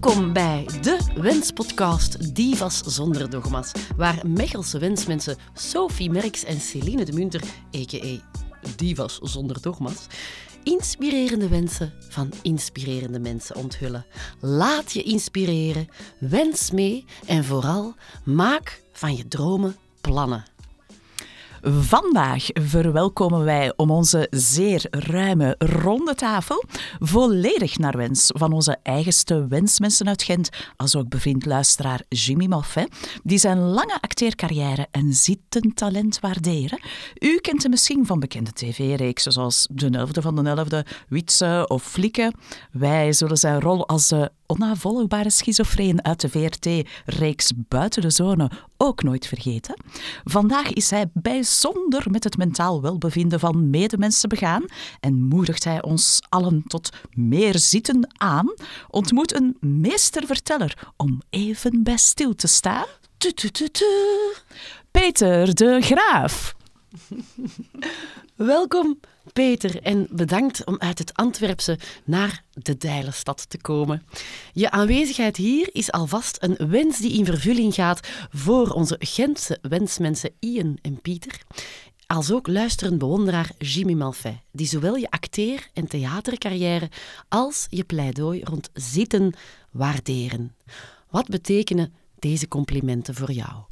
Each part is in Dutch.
Welkom bij de Wenspodcast Divas zonder dogma's, waar Mechelse wensmensen Sophie Merks en Celine de Munter, a.k.a. Divas zonder dogma's, inspirerende wensen van inspirerende mensen onthullen. Laat je inspireren, wens mee en vooral maak van je dromen plannen. Vandaag verwelkomen wij om onze zeer ruime ronde tafel, volledig naar wens van onze eigenste wensmensen uit Gent, als ook bevriend luisteraar Jimmy Moffet, die zijn lange acteercarrière en zittend talent waarderen. U kent hem misschien van bekende tv-reeksen zoals De Elfde van de Elfde, Witse of Flikken. Wij zullen zijn rol als de onnavolgbare schizofreen uit de VRT-reeks Buiten de Zone ook nooit vergeten. Vandaag is hij bijzonder met het mentaal welbevinden van medemensen begaan en moedigt hij ons allen tot meer zitten aan. Ontmoet een meesterverteller om even bij stil te staan. Tu, tu, tu. Peter de Graaf. Welkom Peter en bedankt om uit het Antwerpse naar de Dijlenstad te komen. Je aanwezigheid hier is alvast een wens die in vervulling gaat voor onze Gentse wensmensen Ian en Pieter. Als ook luisterend bewonderaar Jimmy Malfait, die zowel je acteer- en theatercarrière als je pleidooi rond zitten waarderen. Wat betekenen deze complimenten voor jou?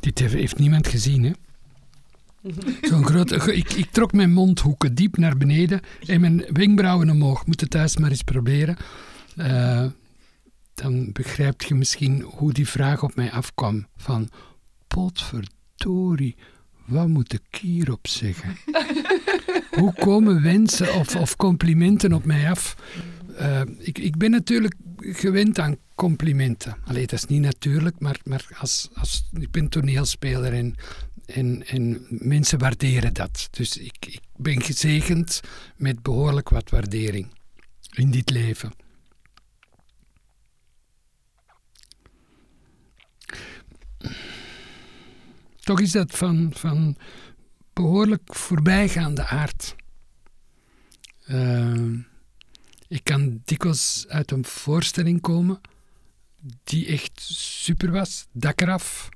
Dit heeft niemand gezien, hè? Zo'n grote... Ik, ik trok mijn mondhoeken diep naar beneden en mijn wenkbrauwen omhoog. Moet het thuis maar eens proberen. Uh, dan begrijp je misschien hoe die vraag op mij afkwam. Van, potverdorie, wat moet ik hierop zeggen? hoe komen wensen of, of complimenten op mij af? Uh, ik, ik ben natuurlijk gewend aan complimenten. Allee, dat is niet natuurlijk, maar, maar als, als, ik ben toneelspeler en en, en mensen waarderen dat. Dus ik, ik ben gezegend met behoorlijk wat waardering in dit leven. Toch is dat van, van behoorlijk voorbijgaande aard. Uh, ik kan dikwijls uit een voorstelling komen die echt super was, dak eraf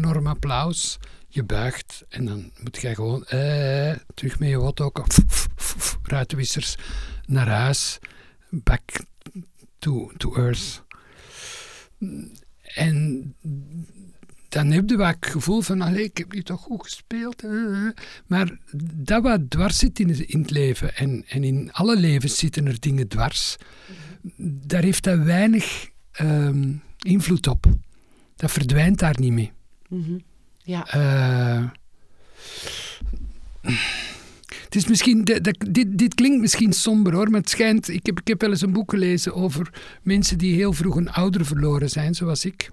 enorm applaus. Je buigt en dan moet jij gewoon eh, terug met je hotdog, ruitenwissers naar huis, back to, to earth. En dan heb je wat het gevoel van, allee, ik heb nu toch goed gespeeld. Maar dat wat dwars zit in, in het leven, en, en in alle levens zitten er dingen dwars, daar heeft dat weinig um, invloed op. Dat verdwijnt daar niet mee. Mm Ja. Uh, het is misschien, dit, dit klinkt misschien somber hoor, maar het schijnt. Ik heb, ik heb wel eens een boek gelezen over mensen die heel vroeg een ouder verloren zijn, zoals ik.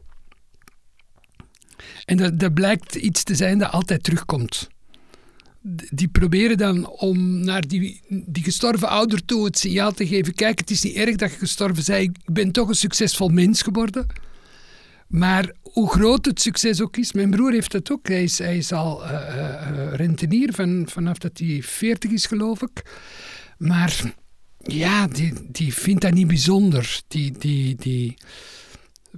En dat, dat blijkt iets te zijn dat altijd terugkomt. Die proberen dan om naar die, die gestorven ouder toe het signaal te geven: kijk, het is niet erg dat je gestorven bent, ik ben toch een succesvol mens geworden. Maar hoe groot het succes ook is, mijn broer heeft dat ook. Hij is, hij is al uh, rentenier van, vanaf dat hij 40 is, geloof ik. Maar ja, die, die vindt dat niet bijzonder. Die, die, die,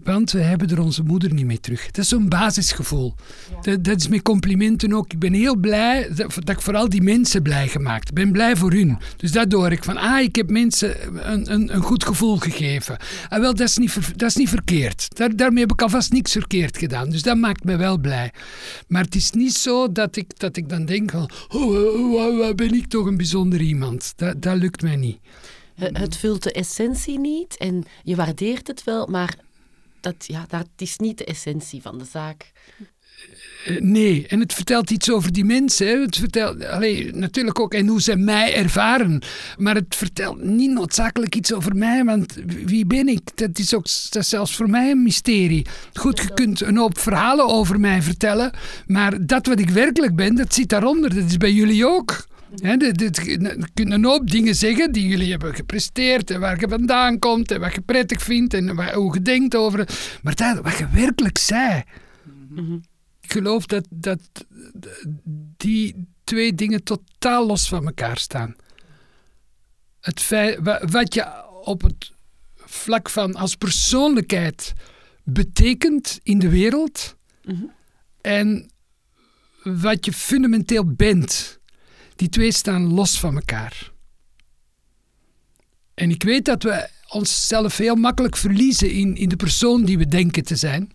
want we hebben er onze moeder niet mee terug. Dat is zo'n basisgevoel. Dat, dat, is met complimenten ook. Ik ben heel blij dat, dat, ik vooral die mensen blij gemaakt. Ik ben blij voor hun. Dus daardoor ik van, ah, ik heb mensen een, een, een goed gevoel gegeven. Ah, wel, dat is niet, dat is niet verkeerd. Daar, daarmee heb ik alvast niks verkeerd gedaan. Dus dat maakt me wel blij. Maar het is niet zo dat ik, dat ik dan denk van, oh, oh, oh, oh ben ik toch een bijzonder iemand. Dat, dat lukt mij niet. Het vult de essentie niet en je waardeert het wel, maar dat, ja, dat is niet de essentie van de zaak. Eh, nee, en het vertelt iets over die mensen. Het vertelt allee, natuurlijk ook en hoe ze mij ervaren. Maar het vertelt niet noodzakelijk iets over mij, want wie ben ik? Dat is, ook, dat zelfs voor mij een mysterie. Goed, je kunt een hoop verhalen over mij vertellen, maar dat wat ik werkelijk ben, dat zit daaronder. Dat is bij jullie ook. He, je kunt een hoop dingen zeggen die jullie hebben gepresteerd en waar je vandaan komt en wat je prettig vindt en hoe je denkt over. Maar dat, wat je werkelijk zei. Mhm. Ik geloof dat, dat die twee dingen totaal los van elkaar staan. het feit, wat je op het vlak van als persoonlijkheid betekent in de wereld mhm. en wat je fundamenteel bent. Die twee staan los van elkaar. En ik weet dat we onszelf heel makkelijk verliezen in, in de persoon die we denken te zijn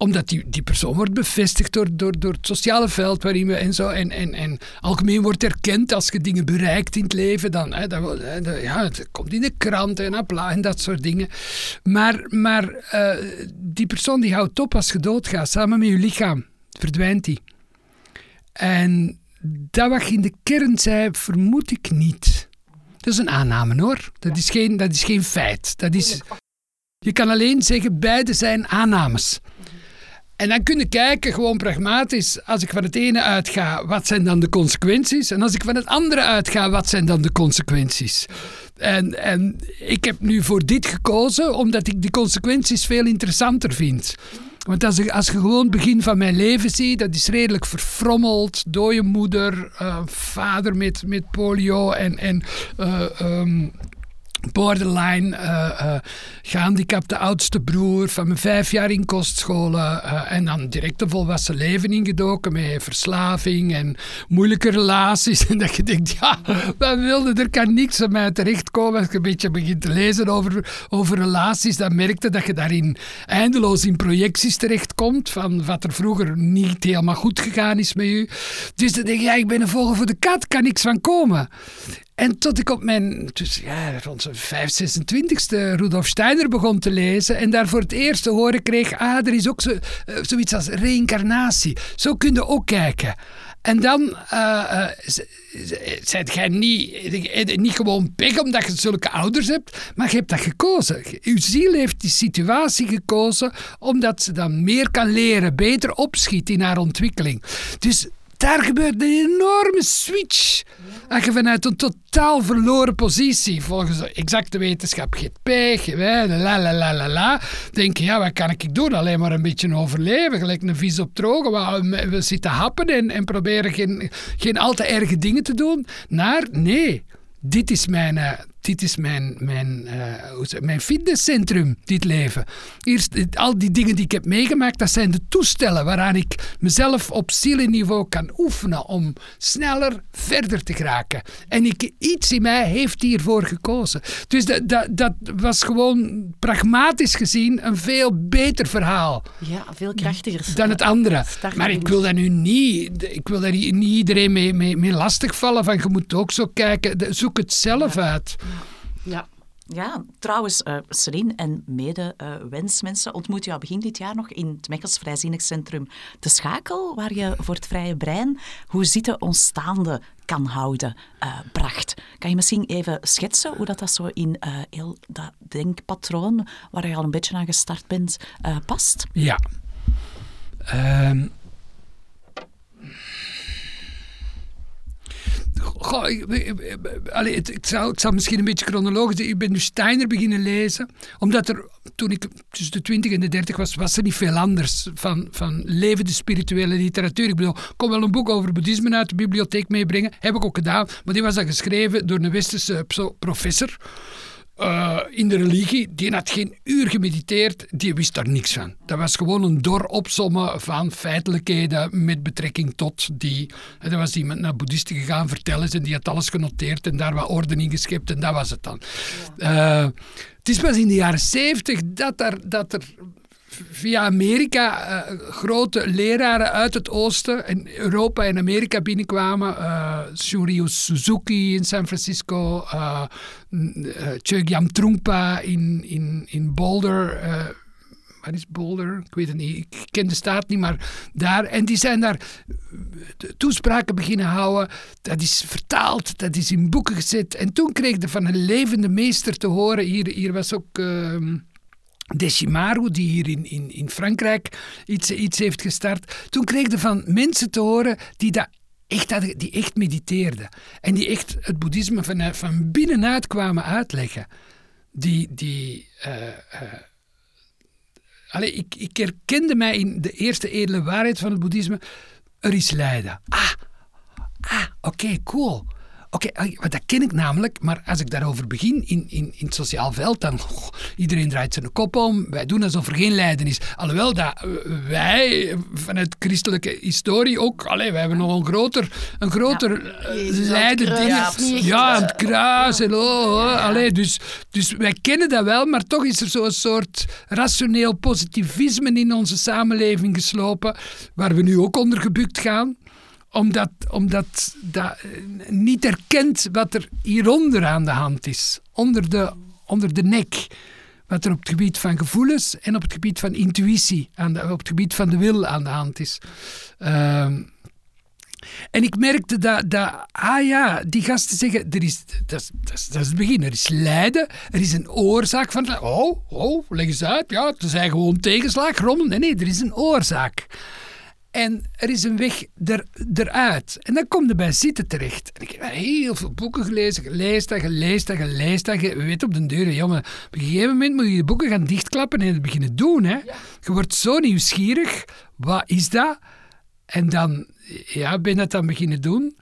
omdat die, die persoon wordt bevestigd door, door, door het sociale veld waarin we en zo. En, en, en algemeen wordt erkend als je dingen bereikt in het leven. Dan, hè, dan, ja, het komt in de krant en en dat soort dingen. Maar, maar uh, die persoon die houdt op als je doodgaat. Samen met je lichaam verdwijnt die. En dat wat je in de kern zei, vermoed ik niet. Dat is een aanname hoor. Dat, is, geen, dat is geen feit. Dat is, je kan alleen zeggen, beide zijn aannames. En dan kun je kijken, gewoon pragmatisch, als ik van het ene uitga, wat zijn dan de consequenties? En als ik van het andere uitga, wat zijn dan de consequenties? En, en ik heb nu voor dit gekozen, omdat ik de consequenties veel interessanter vind. Want als, ik, als je gewoon het begin van mijn leven ziet, dat is redelijk verfrommeld. Dode moeder, uh, vader met, met polio en, en uh, um, borderline uh, uh, gehandicapte oudste broer van mijn vijf jaar in kostscholen uh, en dan direct een volwassen leven ingedoken met verslaving en moeilijke relaties en dat je denkt ja, wat wilde, er kan niks aan mij terechtkomen als je een beetje begint te lezen over, over relaties, dan merkte dat je daarin eindeloos in projecties terechtkomt van wat er vroeger niet helemaal goed gegaan is met je. Dus dan denk je, ja, ik ben een vogel voor de kat, kan niks van komen. En tot ik op mijn, dus ja, rond zijn 5, 26e Rudolf Steiner begon te lezen en daar voor het eerst te horen kreeg, ah, er is ook zo, uh, zoiets als reïncarnatie. Zo kun je ook kijken. En dan uh, uh, jij niet, niet gewoon pech omdat je zulke ouders hebt, maar je hebt dat gekozen. Uw ziel heeft die situatie gekozen omdat ze dan meer kan leren, beter opschiet in haar ontwikkeling. Dus daar gebeurt een enorme switch. Dat je vanuit een totaal verloren positie, volgens de exacte wetenschap, GP, la la la la la, denk je, ja, wat kan ik doen? Alleen maar een beetje overleven, gelijk een vis op drogen. We, zitten happen en, en proberen geen, geen al te erge dingen te doen. Naar, nee, dit is mijn, uh, dit is mijn, mijn, uh, mijn fitnesscentrum, dit leven. Eerst, al die dingen die ik heb meegemaakt, dat zijn de toestellen waaraan ik mezelf op zielenniveau kan oefenen om sneller verder te geraken. En ik, iets in mij heeft hiervoor gekozen. Dus dat, dat, dat was gewoon pragmatisch gezien een veel beter verhaal. Ja, veel krachtiger. Dan het andere. Maar ik wil daar nu niet, ik wil daar niet iedereen mee, mee, mee lastigvallen van je moet ook zo kijken, zoek het zelf uit. Ja. Ja, trouwens, uh, Celine en mede-wensmensen uh, ontmoet jou begin dit jaar nog in het Mechels Vrijzinnig Centrum De Schakel, waar je voor het vrije brein hoe zitten ontstaande kan houden uh, bracht. Kan je misschien even schetsen hoe dat, dat zo in heel dat denkpatroon, waar je al een beetje aan gestart bent, past? Ja. Ehm, Goh, ik, ik, zou misschien een beetje chronologisch... Ik ben nu Steiner beginnen lezen. Omdat er, toen ik tussen de 20 en de 30 was, was er niet veel anders van, van levende spirituele literatuur. Ik bedoel, ik kon wel een boek over boeddhisme uit de bibliotheek meebrengen. Heb ik ook gedaan. Maar die was dan geschreven door een westerse professor. Uh, in de religie, die had geen uur gemediteerd, die wist daar niks van. Dat was gewoon een dor opsommen van feitelijkheden met betrekking tot die. Dan was iemand naar boeddhisten gegaan vertellen en die had alles genoteerd en daar wat orde in geschept en dat was het dan. Uh, het is pas in de jaren zeventig dat er, dat er via Amerika uh, grote leraren uit het oosten en Europa en Amerika binnenkwamen. Uh, Suzuki in San Francisco, uh, Chogyam Trungpa in, in, in Boulder. wat is Boulder? Ik weet het niet. Ik ken de staat niet, maar daar. En die zijn daar toespraken beginnen houden. Dat is vertaald, dat is in boeken gezet. En toen kreeg je van een levende meester te horen. Hier, hier was ook... Ehm, Decimaru, die hier in, in, in Frankrijk iets, iets heeft gestart. Toen kreeg je van mensen te horen die dat echt, die echt mediteerden. En die echt het boeddhisme van, van binnenuit kwamen uitleggen. Die, die, uh, ik, ik herkende mij in de eerste edele waarheid van het boeddhisme. Er is lijden. Ah, ah oké, cool. Oké, okay, dat ken ik namelijk, maar als ik daarover begin in, in, in het sociaal veld, dan oh, iedereen draait zijn kop om. Wij doen alsof er geen lijden is. Alhoewel dat eh, wij vanuit christelijke historie ook, allee, wij hebben nog een groter, een groter ja. lijden. Ja, ja, het kruis en oh, oh, allee, dus, dus wij kennen dat wel, maar toch is er zo'n soort rationeel positivisme in onze samenleving geslopen, waar we nu ook onder gebukt gaan omdat, omdat dat niet erkent wat er hieronder aan de hand is. Onder de, onder de nek. Wat er op het gebied van gevoelens en op het gebied van intuïtie, aan de, op het gebied van de wil aan de hand is. Ehm, en ik merkte dat, dat, ah ja, die gasten zeggen, er is, dat, is, dat, dat is het begin, er is lijden, er is een oorzaak van, oh, oh, leg eens uit, ja, het zijn gewoon tegenslag, rommel. Nee, nee, er is een oorzaak. En er is een weg er, eruit. En dan kom je bij zitten terecht. En ik heb heel veel boeken gelezen. Gelezen gelezen gelezen. Je weet op de deur, jongen. Op een gegeven moment moet je je boeken gaan dichtklappen en het beginnen doen. Hè. Je wordt zo nieuwsgierig. Wat is dat? En dan ja, ben je dat dan beginnen doen.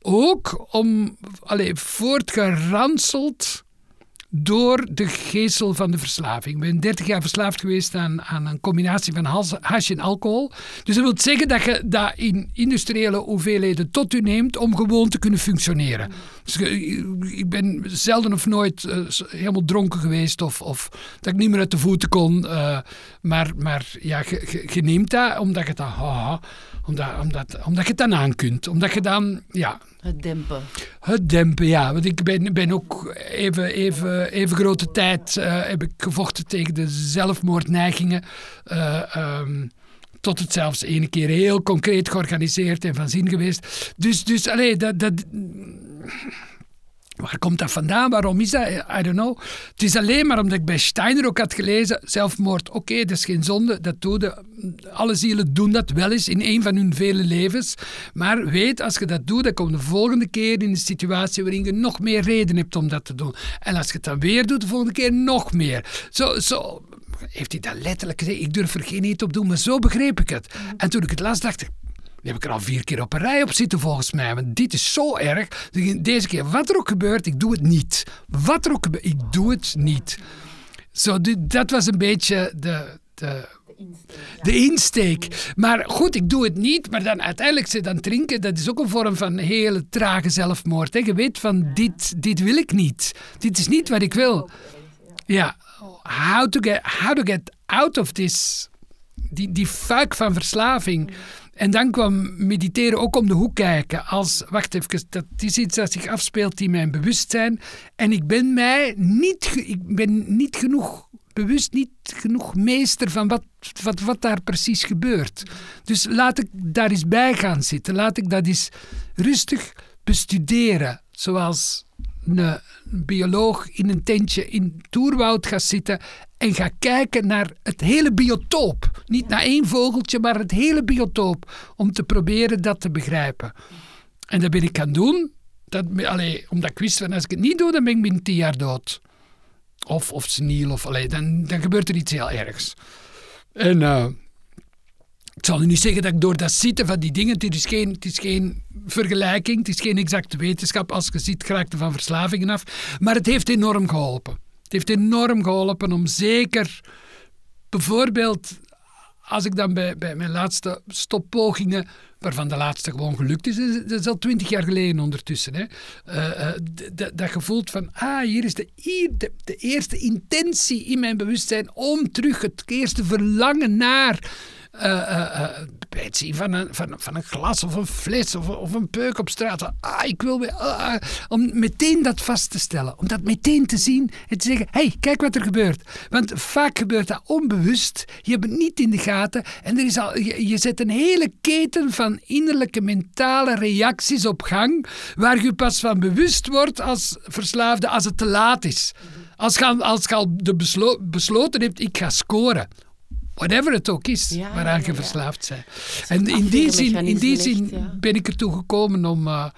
Ook om, allez, voortgeranseld door de geestel van de verslaving. Ik ben 30 jaar verslaafd geweest aan, aan een combinatie van hash en alcohol. Dus dat wil zeggen dat je dat in industriële hoeveelheden tot u neemt om gewoon te kunnen functioneren. Dus ik ben zelden of nooit uh, helemaal dronken geweest of, of dat ik niet meer uit de voeten kon. Uh, maar, maar ja, je, neemt dat omdat je dat... Oh, omdat, omdat, omdat je het dan aan kunt. Omdat je dan, ja... Het dempen. Het dempen, ja. Want ik ben, ben ook even, even, even grote tijd uh, heb ik gevochten tegen de zelfmoordneigingen. Uh, um, tot het zelfs ene keer heel concreet georganiseerd en van zin geweest. Dus, dus alleen dat, dat, Waar komt dat vandaan? Waarom is dat? I don't know. Het is alleen maar omdat ik bij Steiner ook had gelezen: zelfmoord, oké, dat is geen zonde, dat doen de, alle zielen doen dat wel eens in een van hun vele levens. Maar weet, als je dat doet, dan kom je de volgende keer in een situatie waarin je nog meer reden hebt om dat te doen. En als je het dan weer doet, de volgende keer nog meer. Zo, zo heeft hij dat letterlijk gezegd. Ik durf er geen eten op doen, maar zo begreep ik het. En toen ik het las, dacht ik, die heb ik er al vier keer op een rij op zitten volgens mij. Want dit is zo erg. Deze keer, wat er ook gebeurt, ik doe het niet. Wat er ook gebeurt, ik doe het niet. Zo, dat was een beetje de, de, de insteek. Maar goed, ik doe het niet. Maar dan uiteindelijk ze dan drinken, dat is ook een vorm van hele trage zelfmoord. Hè. Je weet van, dit, dit wil ik niet. Dit is niet wat ik wil. Ja, how to get, how to get out of this... Die, die fuik van verslaving. En dan kwam mediteren ook om de hoek kijken. Als, wacht even, dat is iets dat zich afspeelt in mijn bewustzijn. En ik ben mij niet, ik ben niet genoeg bewust, niet genoeg meester van wat, wat, wat daar precies gebeurt. Dus laat ik daar eens bij gaan zitten. Laat ik dat eens rustig bestuderen. Zoals een bioloog in een tentje in Toerwoud gaat zitten en gaat kijken naar het hele biotoop. Niet naar één vogeltje, maar het hele biotoop. Om te proberen dat te begrijpen. En dat ben ik gaan doen. Dat, allee, omdat ik wist van als ik het niet doe, dan ben ik binnen tien jaar dood. Of, of seniel, of allee, dan, dan gebeurt er iets heel ergs. En uh, ik zal nu niet zeggen dat ik door dat zitten van die dingen, het is geen, het is geen vergelijking, het is geen exacte wetenschap. Als je ziet, geraakt van verslavingen af. Maar het heeft enorm geholpen. Het heeft enorm geholpen om zeker, bijvoorbeeld, als ik dan bij, bij mijn laatste stoppogingen, waarvan de laatste gewoon gelukt is, dat is al twintig jaar geleden ondertussen, hè, uh, uh, dat je voelt van, ah, hier is de, de, de eerste intentie in mijn bewustzijn om terug het eerste verlangen naar uh, zien van een, van, van een glas of een fles of, of een peuk op straat. Ah, ik wil weer. Ah, ah, om meteen dat vast te stellen. Om dat meteen te zien en te zeggen: hey, kijk wat er gebeurt. Want vaak gebeurt dat onbewust. Je hebt het niet in de gaten. En er is al, je, zet een hele keten van innerlijke mentale reacties op gang. Waar je pas van bewust wordt als verslaafde als het te laat is. Als je, als je al de beslo besloten hebt: ik ga scoren whatever het ook is waaraan je verslaafd bent. En in die zin, in die zin ben ik ertoe gekomen om... Uh,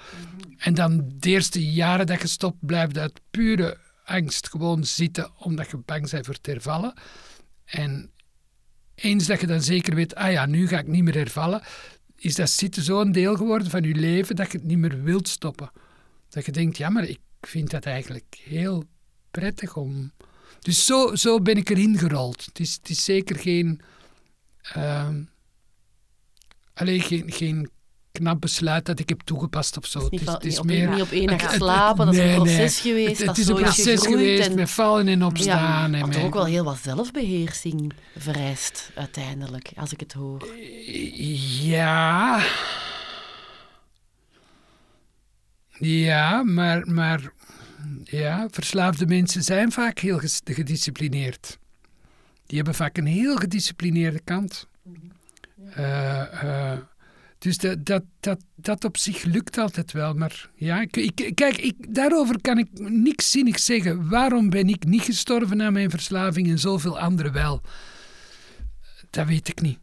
en dan de eerste jaren dat je stopt, blijft uit pure angst gewoon zitten, omdat je bang bent voor te hervallen. En eens dat je dan zeker weet, ah ja, nu ga ik niet meer hervallen, is dat zitten zo'n deel geworden van je leven dat je het niet meer wilt stoppen. Dat je denkt, ja, maar ik vind dat eigenlijk heel prettig om... Dus zo, zo ben ik erin gerold. Het is, het is zeker geen... ehm alleen geen, geen knap besluit dat ik heb toegepast of zo. Het is niet, Het is niet op, meer... niet op één dag slapen, dat is nee, een nee. proces geweest. Het, is een proces geweest en- met vallen en Ja, opstaan. en wat met- toch ook wel heel wat zelfbeheersing vereist, uiteindelijk, als ik het hoor. Ja. Ja, maar, maar ja, verslaafde mensen zijn vaak heel gedisciplineerd. Die hebben vaak een heel gedisciplineerde kant. Eh, eh, dus dat, dat, dat, dat op zich lukt altijd wel. Maar ja, ik, ik, kijk, ik, daarover kan ik niks zinnigs zeggen. Waarom ben ik niet gestorven aan mijn verslaving en zoveel anderen wel? Dat weet ik niet.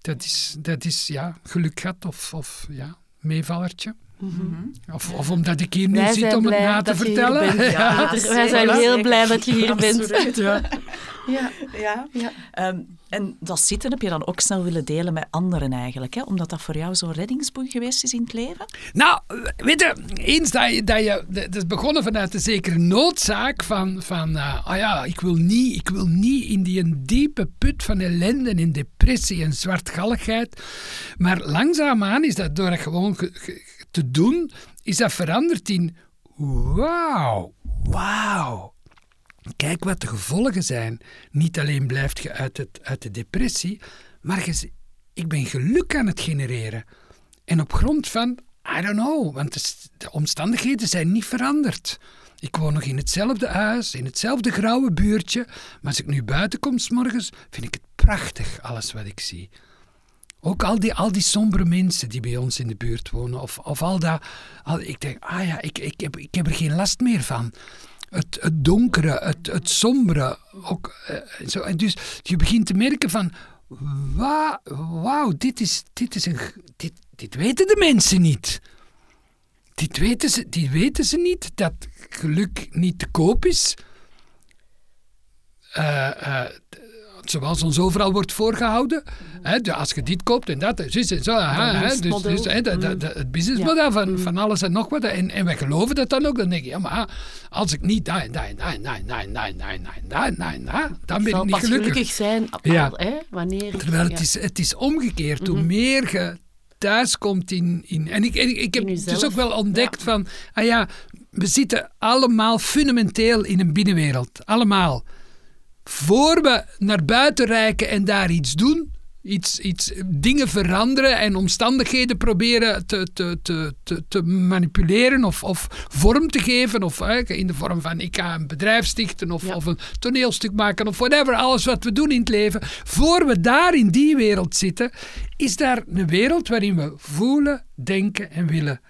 Dat is, dat is ja, geluk gehad of, of ja, meevallertje. Of, of omdat ik hier nu Wij zit om het na te vertellen. Ja, Wij zijn heel blij dat je hier bent. Absoluut. Ja. Ja. Ja. Ja. Ehm, en dat zitten heb je dan ook snel willen delen met anderen eigenlijk, hè? omdat dat voor jou zo'n reddingsboei geweest is in het leven? Nou, weet je, eens dat je, dat je dat is begonnen vanuit de zekere noodzaak van, van uh, ah ja, ik wil, niet, ik wil niet in die een diepe put van ellende en depressie en zwartgalligheid. Maar langzaamaan is dat door het gewoon ge- ge- te doen, is dat veranderd in wauw, wauw. Kijk wat de gevolgen zijn. Niet alleen blijft je uit, het, uit de depressie, maar ik ben geluk aan het genereren. En op grond van, I don't know, want de omstandigheden zijn niet veranderd. Ik woon nog in hetzelfde huis, in hetzelfde grauwe buurtje. Maar als ik nu buiten kom 's morgens, vind ik het prachtig, alles wat ik zie. Ook al die, al die sombere mensen die bij ons in de buurt wonen. Of, of al dat. Al, ik denk, ah ja, ik, ik, heb, ik heb er geen last meer van. Het, het donkere, het, het sombere. Ook, eh, zo. En dus je begint te merken van. Wauw, dit, is, dit, is een, dit, dit weten de mensen niet. Dit weten, ze, dit weten ze niet, dat geluk niet te koop is. Eh, zoals ons overal wordt voorgehouden. Hè, de- als je dit koopt en dat, en zo. hè, dus, dus, hè, het businessmodel van, van alles en nog wat. En, en wij geloven dat dan ook. Dan denk je, ja, maar als ik niet dat en dat en dat en dat en dat en dat en dat en dat en dat en dat en dat, dan ben ik niet gelukkig. gelukkig zijn al, Ja. hè, wanneer. Terwijl het, is, het is omgekeerd. Hoe meer je thuis komt in... in en ik, en ik, ik heb dus ook wel ontdekt van... Ah ja, we zitten allemaal fundamenteel in een binnenwereld. Allemaal. Voor we naar buiten reiken en daar iets doen... Iets, iets, dingen veranderen en omstandigheden proberen te, te, te, te, te manipuleren of, of vorm te geven. Of in de vorm van ik ga een bedrijf stichten of, Ja. of een toneelstuk maken of whatever. Alles wat we doen in het leven. Voor we daar in die wereld zitten, is daar een wereld waarin we voelen, denken en willen.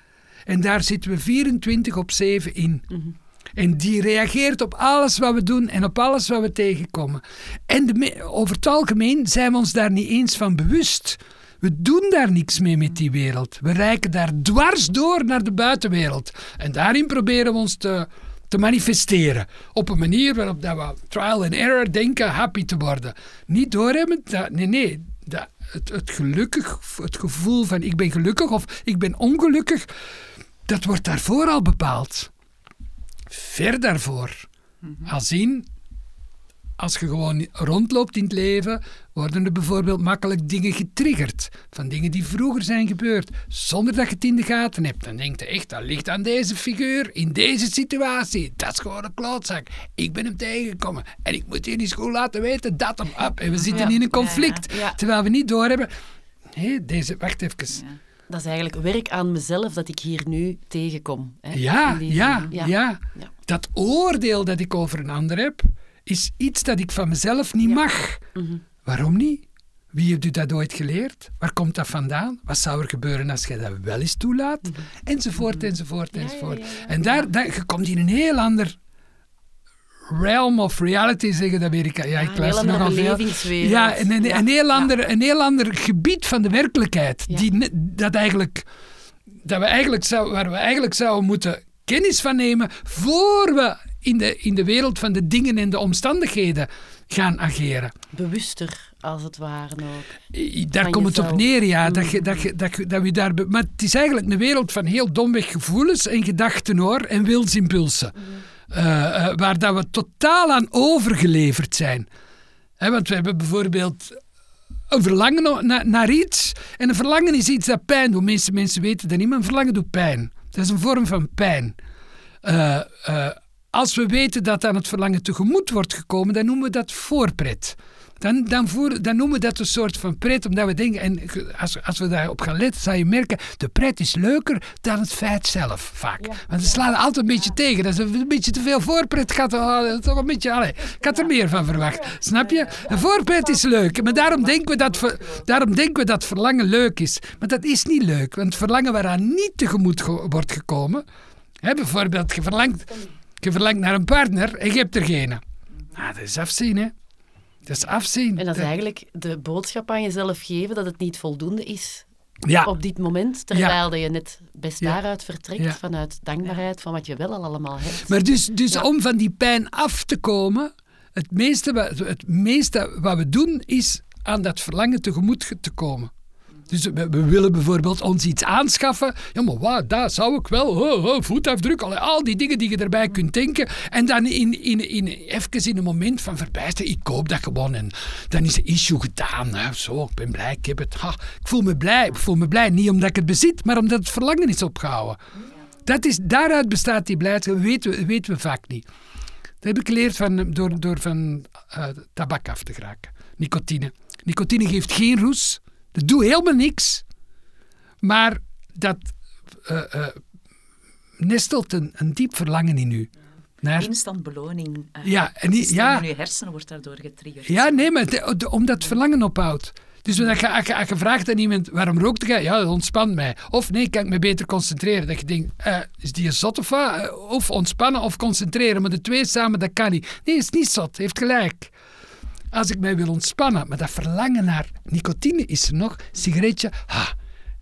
En daar zitten we 24 op 7 in. En die reageert op alles wat we doen en op alles wat we tegenkomen. En over het algemeen zijn we ons daar niet eens van bewust. We doen daar niks mee met die wereld. We reiken daar dwars door naar de buitenwereld. En daarin proberen we ons te, te manifesteren. Op een manier waarop dat we trial and error denken happy te worden. Niet doorhebben, nee, nee. Dat, het gelukkig, het gevoel van ik ben gelukkig of ik ben ongelukkig, dat wordt daarvoor al bepaald ver daarvoor. Als in, als je gewoon rondloopt in het leven, worden er bijvoorbeeld makkelijk dingen getriggerd. Van dingen die vroeger zijn gebeurd, zonder dat je het in de gaten hebt. Dan denk je echt, dat ligt aan deze figuur, in deze situatie. Dat is gewoon een klootzak. Ik ben hem tegengekomen. En ik moet in die school laten weten, dat hem up. En we zitten Ja. in een conflict. Ja, ja. Terwijl we niet doorhebben... Hé, deze, wacht even. Dat is eigenlijk werk aan mezelf dat ik hier nu tegenkom. Hè, Ja, ja, ja, Ja. Dat oordeel dat ik over een ander heb, is iets dat ik van mezelf niet mag. Mhm. Waarom niet? Wie heeft u dat ooit geleerd? Waar komt dat vandaan? Wat zou er gebeuren als je dat wel eens toelaat? Enzovoort, enzovoort, Mhm. enzovoort. ja. En daar, daar, je komt in een heel ander realm of reality, zeggen de Amerikanen. Ja, ik luister nogal veel. Ja, een, een, Ja, een, heel ja. ander, een heel ander gebied van de werkelijkheid. Die, dat, eigenlijk, dat we eigenlijk zou, waar we eigenlijk zouden moeten kennis van nemen voor we in de, in de wereld van de dingen en de omstandigheden gaan ageren. Bewuster als het ware ook. Daar komt het op neer, ja. Dat, je, Mm. dat, je, dat, je, dat we daar, maar het is eigenlijk een wereld van heel domweg gevoelens en gedachten hoor, en wilsimpulsen. Eh, eh, waar dat we totaal aan overgeleverd zijn. Want we hebben bijvoorbeeld een verlangen na- na- naar iets. En een verlangen is iets dat pijn doet. Meeste mensen weten dat niet, maar een verlangen doet pijn. Dat is een vorm van pijn. Eh, eh, als we weten dat aan het verlangen tegemoet wordt gekomen, dan noemen we dat voorpret. Dan, dan, voer, dan noemen we dat een soort van pret, omdat we denken, en als, als we daarop gaan letten, zal je merken, de pret is leuker dan het feit zelf, vaak. Want ze slaan altijd een beetje tegen. Dat is een, beetje te veel voorpret. Gaat er, toch een beetje, allee, ik had er meer van verwacht. Snap je? Een voorpret is leuk, maar daarom denken, we dat, daarom denken we dat verlangen leuk is. Maar dat is niet leuk, want verlangen waaraan niet tegemoet ge- wordt gekomen, hè, bijvoorbeeld, je verlangt, je verlangt naar een partner en je hebt er geen. Nou, dat is afzien, hè. Dat is afzien. En dat is eigenlijk de boodschap aan jezelf geven dat het niet voldoende is ja, op dit moment, terwijl dat je net best Ja. daaruit vertrekt, Ja. vanuit dankbaarheid van wat je wel al allemaal hebt. Maar dus, dus Ja. om van die pijn af te komen, het meeste, het meeste wat we doen is aan dat verlangen tegemoet ge- te komen. Dus we, willen bijvoorbeeld ons iets aanschaffen. Ja, maar wat, dat zou ik wel. Oh, oh, voetafdruk, allee, al die dingen die je erbij kunt denken. En dan in, in, in, even in een moment van verbijstering, ik koop dat gewoon. En dan is de issue gedaan. Zo, ik ben blij, ik heb het. Ha, ik voel me blij. Ik voel me blij, niet omdat ik het bezit, maar omdat het verlangen is opgehouden. Dat is, daaruit bestaat die blijdschap, dat weten we, weten we vaak niet. Dat heb ik geleerd van, door, door van eh, tabak af te geraken. Nicotine. Nicotine geeft geen roes. Dat doet helemaal niks. Maar dat eh, eh, nestelt een, een diep verlangen in u. Naar, Instant beloning. eh, Ja, en die- het ja. je hersenen wordt daardoor getriggerd. ja, nee, maar de- de- omdat verlangen ophoudt. Dus als je, als je, als je vraagt aan iemand, waarom rookt jij? Ja, dat ontspant mij. Of nee, kan ik me beter concentreren? Dat je denkt, is die een zot of wat? Of ontspannen of concentreren. Maar de twee samen, dat kan niet. Nee, is niet zot. Heeft gelijk. Als ik mij wil ontspannen, maar dat verlangen naar nicotine is er nog, sigaretje, ha,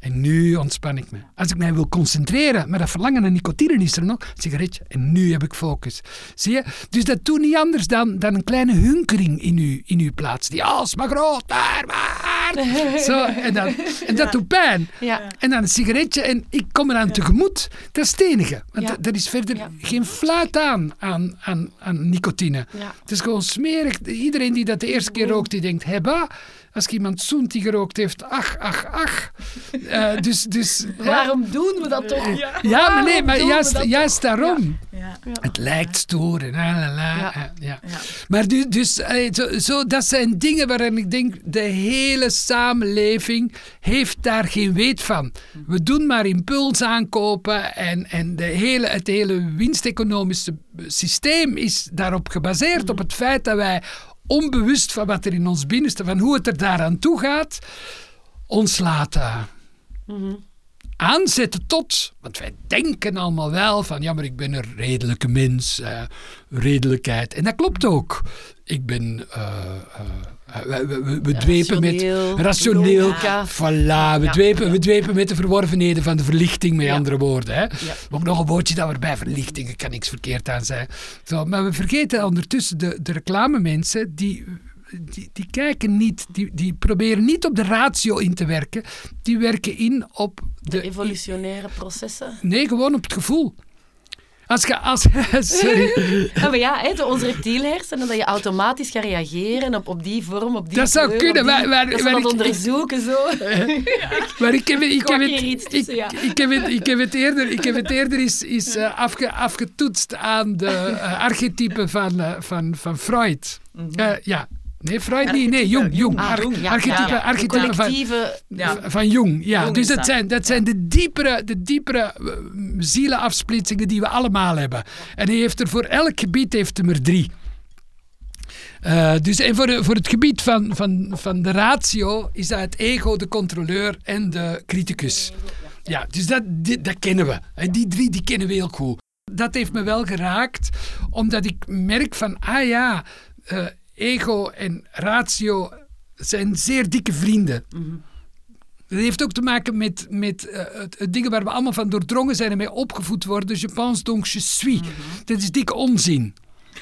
en nu ontspan ik me. Als ik mij wil concentreren, maar dat verlangen naar nicotine is er nog, sigaretje, en nu heb ik focus. Zie je? Dus dat doet niet anders dan, dan een kleine hunkering in u, in uw plaats. Die alsmaar groot, maar, maar. Zo, en, dan, en dat doet pijn. Ja. En dan een sigaretje en ik kom eraan tegemoet. Dat is het enige. Want Ja. er is verder Ja. geen fluit aan, aan, aan, aan nicotine. Ja. Het is gewoon smerig. Iedereen die dat de eerste keer rookt, die denkt, hebba. Als ik iemand zoent die gerookt heeft, ach, ach, ach. Eh, dus, dus? Waarom doen we dat toch? Ja, maar nee, maar juist, juist daarom. Ja. Het lijkt stoer en la la la. Ja. eh, ja. Ja. Maar dus, dus zo, zo, dat zijn dingen waarin ik denk, de hele samenleving heeft daar geen weet van. We doen maar impuls aankopen en, en de hele, het hele winsteconomische systeem is daarop gebaseerd, op het feit dat wij onbewust van wat er in ons binnenste, van hoe het er daaraan toe gaat, ons laten aanzetten tot, want wij denken allemaal wel van, ja, maar ik ben een redelijke mens, eh, redelijkheid. En dat klopt ook. Ik ben, eh, eh, we, we, we, we dwepen met Rationeel, voilà, we, Ja. dwepen, we dwepen met de verworvenheden van de verlichting, met Ja. andere woorden. Hè. Ook nog een woordje dat erbij, verlichting, er kan niks verkeerd aan zijn. Zo, maar we vergeten ondertussen de, de reclamemensen, die die, die kijken niet, die, die proberen niet op de ratio in te werken. Die werken in op De de. evolutionaire processen. Nee, gewoon op het gevoel. Als je. Als, sorry. Ja, maar ja, de- onze reptielhersenen, dat je automatisch gaat reageren op, op die vorm, op die Dat zou kleur, kunnen, die- maar- maar- dat maar ik- onderzoeken, zo. Maar ik heb, ik heb het, ik, heb het, ik heb het eerder, ik heb het eerder is, is uh, afge, afgetoetst aan de uh, archetypen van, uh, van, van Freud. Mm -hmm. ja. Nee, Freud niet. Nee, Jung. Jung. Ah, Jung ja, ja, van, ja. van Jung. Ja. Jung dus dat zijn, dat zijn de diepere, de diepere zielenafsplitsingen die we allemaal hebben. En hij heeft er voor elk gebied heeft er drie. Uh, dus en voor, voor het gebied van, van, van de ratio is dat het ego, de controleur en de criticus. Ja, dus dat, die, dat kennen we. Die drie die kennen we heel goed. Dat heeft me wel geraakt, omdat ik merk van, ah ja, uh, ego en ratio zijn zeer dikke vrienden. Mm -hmm. Dat heeft ook te maken met, met uh, het, het dingen waar we allemaal van doordrongen zijn en mee opgevoed worden. Je pense donc je suis. Mm -hmm. Dat is dikke onzin.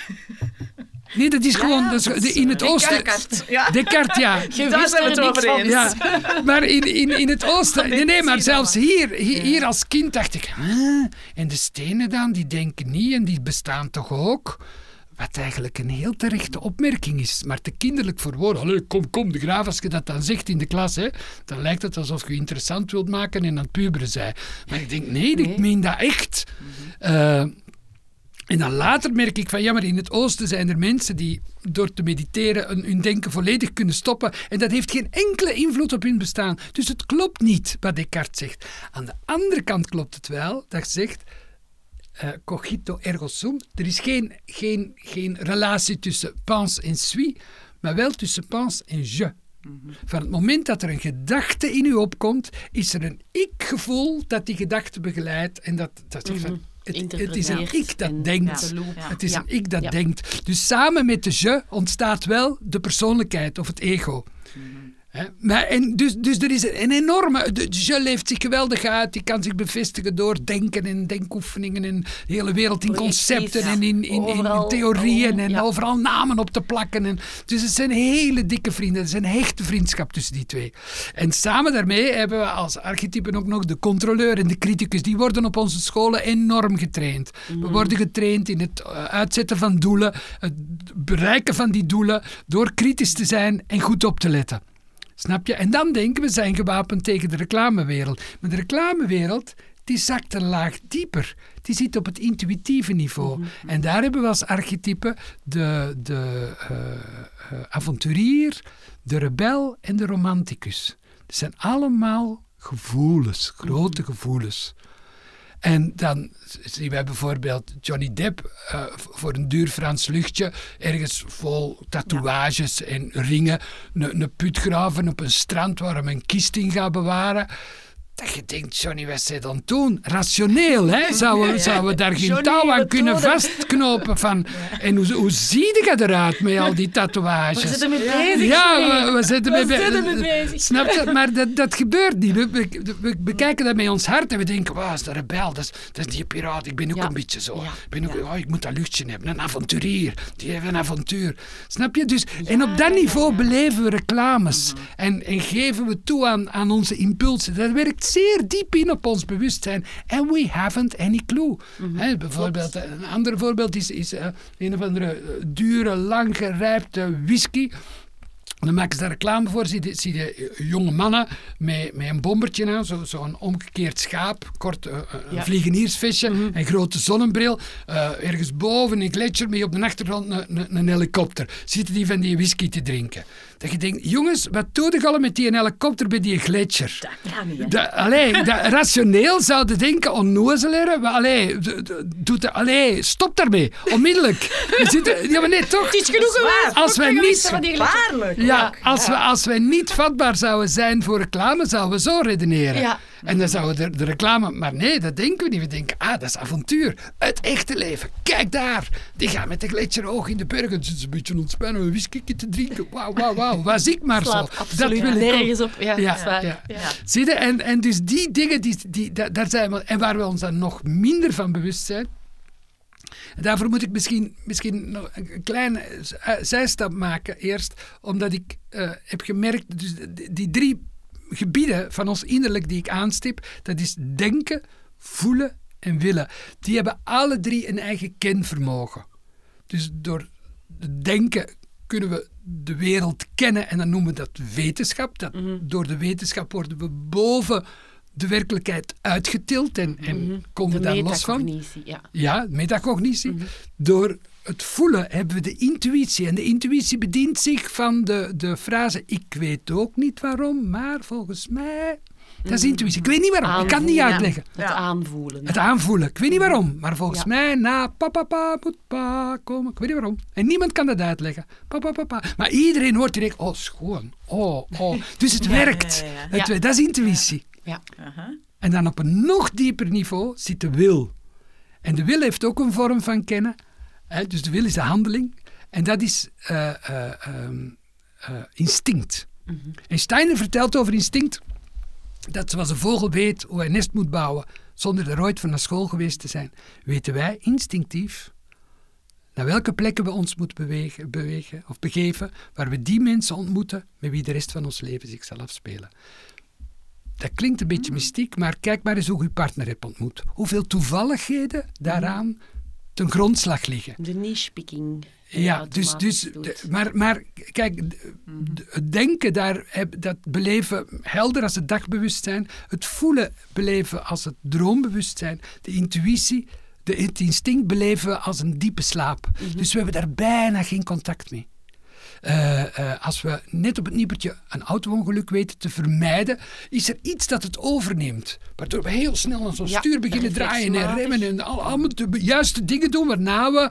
Nee, dat is gewoon dat is, in het oosten. Descartes, ja. Descartes, ja. Je Daar zijn we er het over eens. Ja, maar in, in, in het oosten... Nee, nee, maar zelfs hier, hier, hier als kind dacht ik... "Huh? En de stenen dan, die denken niet en die bestaan toch ook? Wat eigenlijk een heel terechte opmerking is, maar te kinderlijk voor woorden. Allee, kom, kom, de graaf, als je dat dan zegt in de klas, hè, dan lijkt het alsof je interessant wilt maken en aan het puberen zij. Maar ik denk, nee, ik meen dat echt. Eh, en dan later merk ik van, ja, maar in het oosten zijn er mensen die door te mediteren hun, hun denken volledig kunnen stoppen. En dat heeft geen enkele invloed op hun bestaan. Dus het klopt niet wat Descartes zegt. Aan de andere kant klopt het wel dat zegt, eh, cogito ergo sum. Er is geen, geen, geen relatie tussen pense en suis, maar wel tussen pense en je. Van het moment dat er een gedachte in u opkomt, is er een ik-gevoel dat die gedachte begeleidt. En dat, dat van, het, het is een ik dat en- denkt. ja. Het is Ja. een ik dat Ja. denkt. Dus samen met de je ontstaat wel de persoonlijkheid of het ego. Maar en dus, dus er is een enorme. Je leeft zich geweldig uit. Die kan zich bevestigen door denken en denkoefeningen. En de hele wereld in concepten ja. en in, in, in, theorieën. En ja. overal namen op te plakken. En, dus het zijn hele dikke vrienden. Het is een hechte vriendschap tussen die twee. En samen daarmee hebben we als archetypen ook nog de controleur en de criticus. Die worden op onze scholen enorm getraind. We worden getraind in het eh, uitzetten van doelen. Het bereiken van die doelen. Door kritisch te zijn en goed op te letten. Snap je? En dan denken we zijn gewapend tegen de reclamewereld. Maar de reclamewereld, die zakt een laag dieper. Die zit op het intuïtieve niveau. En daar hebben we als archetype de, de eh, eh, avonturier, de rebel en de romanticus. Dat zijn allemaal gevoelens, grote gevoelens. En dan zien wij bijvoorbeeld Johnny Depp eh, voor een duur Frans luchtje, ergens vol tatoeages en ringen, een, een put graven op een strand waar hem een kist in gaat bewaren. Dat je denkt, Johnny, wat zij dan doen? Rationeel, hè? Zouden we, zouden we daar geen Johnny, touw aan we kunnen vastknopen? Van, En hoe, hoe zie je eruit met al die We tatoeages? zitten mee bezig. Ja, we, we zitten We mee be- zitten mee bezig. Snap je? Maar dat, dat gebeurt niet. We, we, we bekijken dat met ons hart en we denken, wauw, is dat rebel, dat is, dat is die piraat. Ik ben ook Ja. een beetje zo. Ja. Ik, ben ook, Ja. oh, ik moet dat luchtje hebben, een avonturier. Die heeft een avontuur. Snap je? Dus, en op dat niveau beleven we reclames en, en geven we toe aan, aan onze impulsen. Dat werkt zeer diep in op ons bewustzijn. En we haven't any clue. Hè, bijvoorbeeld, een ander voorbeeld is, is eh, een of andere eh, dure, lang gerijpte whisky. Dan maken ze daar reclame voor. Zie je, zie je eh, jonge mannen met, met een bombertje aan, zo'n zo een omgekeerd schaap, kort eh, een Ja. vliegeniersvestje, een grote zonnebril. eh, ergens boven een gletsjer met op de achtergrond een, een, een helikopter. Zitten die van die whisky te drinken. Dat je denkt, jongens, wat doe je al met die helikopter bij die gletsjer? Dat kan niet, allee, rationeel zouden denken, onnozelaar. maar Allee, doet de, allee, stop daarmee, onmiddellijk. We zitten, ja, maar nee, toch? Het is genoeg geweest. Als wij niet... Waarlijk. Ja, als, We, als wij niet vatbaar zouden zijn voor reclame, zouden we zo redeneren. Ja. En dan zouden de, de reclame... Maar nee, dat denken we niet. We denken, ah, dat is avontuur. Het echte leven. Kijk daar. Die gaan met de gletsjer hoog in de bergen. Het is een beetje ontspannen, een whisky te drinken. Wauw, wauw, wauw. Was ik maar zo. absoluut wil ik nergens op. Ja, Ja, dat ja. Zie je? En, en dus die dingen, die, die, da- daar zijn we, en waar we ons dan nog minder van bewust zijn. Daarvoor moet ik misschien, misschien nog een kleine eh, zijstap maken eerst, omdat ik eh, heb gemerkt, dus die- drie gebieden van ons innerlijk die ik aanstip, dat is denken, voelen en willen. Die hebben alle drie een eigen kenvermogen. Dus door het denken kunnen we de wereld kennen en dan noemen we dat wetenschap. Dat, Door de wetenschap worden we boven de werkelijkheid uitgetild en, en komen De we daar los van. metacognitie, ja. Ja, metacognitie. Door het voelen hebben we de intuïtie. En de intuïtie bedient zich van de, de frase: Ik weet ook niet waarom, maar volgens mij. Dat is intuïtie. Ik weet niet waarom, ik kan het niet uitleggen. Het aanvoelen. Het aanvoelen. Ik weet niet waarom, maar volgens Ja. mij na papa pa moet pa komen. Ik weet niet waarom. En niemand kan dat uitleggen. Papa papa. Maar iedereen hoort direct, oh schoon. Oh, oh. Dus het werkt. ja, ja. Het, Ja. Dat is intuïtie. Ja. Aha. En dan op een nog dieper niveau zit de wil. En de wil heeft ook een vorm van kennen. Hè? Dus de wil is de handeling. En dat is eh, eh, ehm, eh, instinct. En Steiner vertelt over instinct dat zoals een vogel weet hoe hij een nest moet bouwen zonder er ooit van naar school geweest te zijn, weten wij instinctief naar welke plekken we ons moeten bewegen, bewegen of begeven, waar we die mensen ontmoeten met wie de rest van ons leven zich zal afspelen. Dat klinkt een beetje mystiek, maar kijk maar eens hoe je partner hebt ontmoet. Hoeveel toevalligheden daaraan ten grondslag liggen. De niche-picking. Ja, dus, dus de, maar, maar kijk, de, het denken daar, dat beleven helder als het dagbewustzijn, het voelen beleven als het droombewustzijn, de intuïtie, de, het instinct beleven als een diepe slaap. Dus we hebben daar bijna geen contact mee. Eh, eh, als we net op het nippertje een auto-ongeluk weten te vermijden, is er iets dat het overneemt. Waardoor we heel snel aan zo'n Ja, stuur beginnen draaien en remmen en al, allemaal de juiste dingen doen, waarna we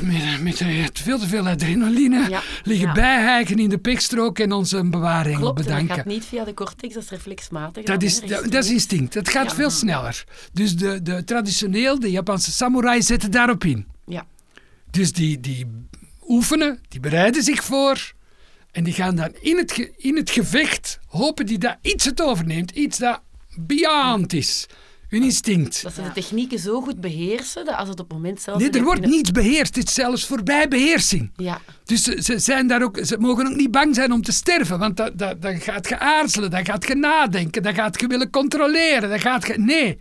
met, met eh, veel te veel adrenaline Ja, liggen ja. bijhijgen in de pikstrook en onze bewaring Klopt, en dat bedanken. gaat niet via de cortex, dat is reflexmatig. Dat is, dat, dat is instinct. Het gaat Ja. veel sneller. Dus de, de, traditioneel, de Japanse samurai zetten daarop in. Ja, Dus die, die oefenen, die bereiden zich voor. En die gaan dan in het, ge- in het gevecht, hopen die dat iets het overneemt. Iets dat beyond is. Hun instinct. dat ze de technieken zo goed beheersen, dat als het op het moment zelf... Nee, er wordt niets beheerst. Het is zelfs voorbij beheersing. Ja, Dus ze, ze zijn daar ook, ze mogen ook niet bang zijn om te sterven. Want dat, dat, dan gaat je aarzelen, dan gaat je nadenken, dan gaat je willen controleren. Dan gaat je, nee,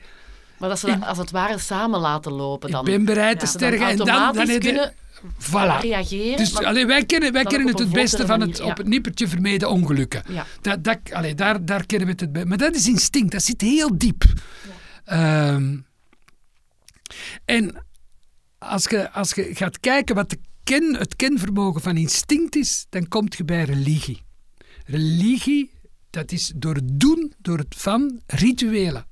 maar dat ze dat als het ware samen laten lopen dan. ik ben bereid te sterven. dan En dan, dan je- kunnen Voilà. reageren. Dus maar- allee, wij kennen, wij kennen het het beste van het manier, op het nippertje vermeden ongelukken. Ja. Dat, dat, allee, daar, daar kennen we het bij. Maar dat is instinct, dat zit heel diep. Ehm, en als je, als je gaat kijken wat de ken, het kenvermogen van instinct is, dan kom je bij religie. Religie, dat is door het doen, door het van rituelen.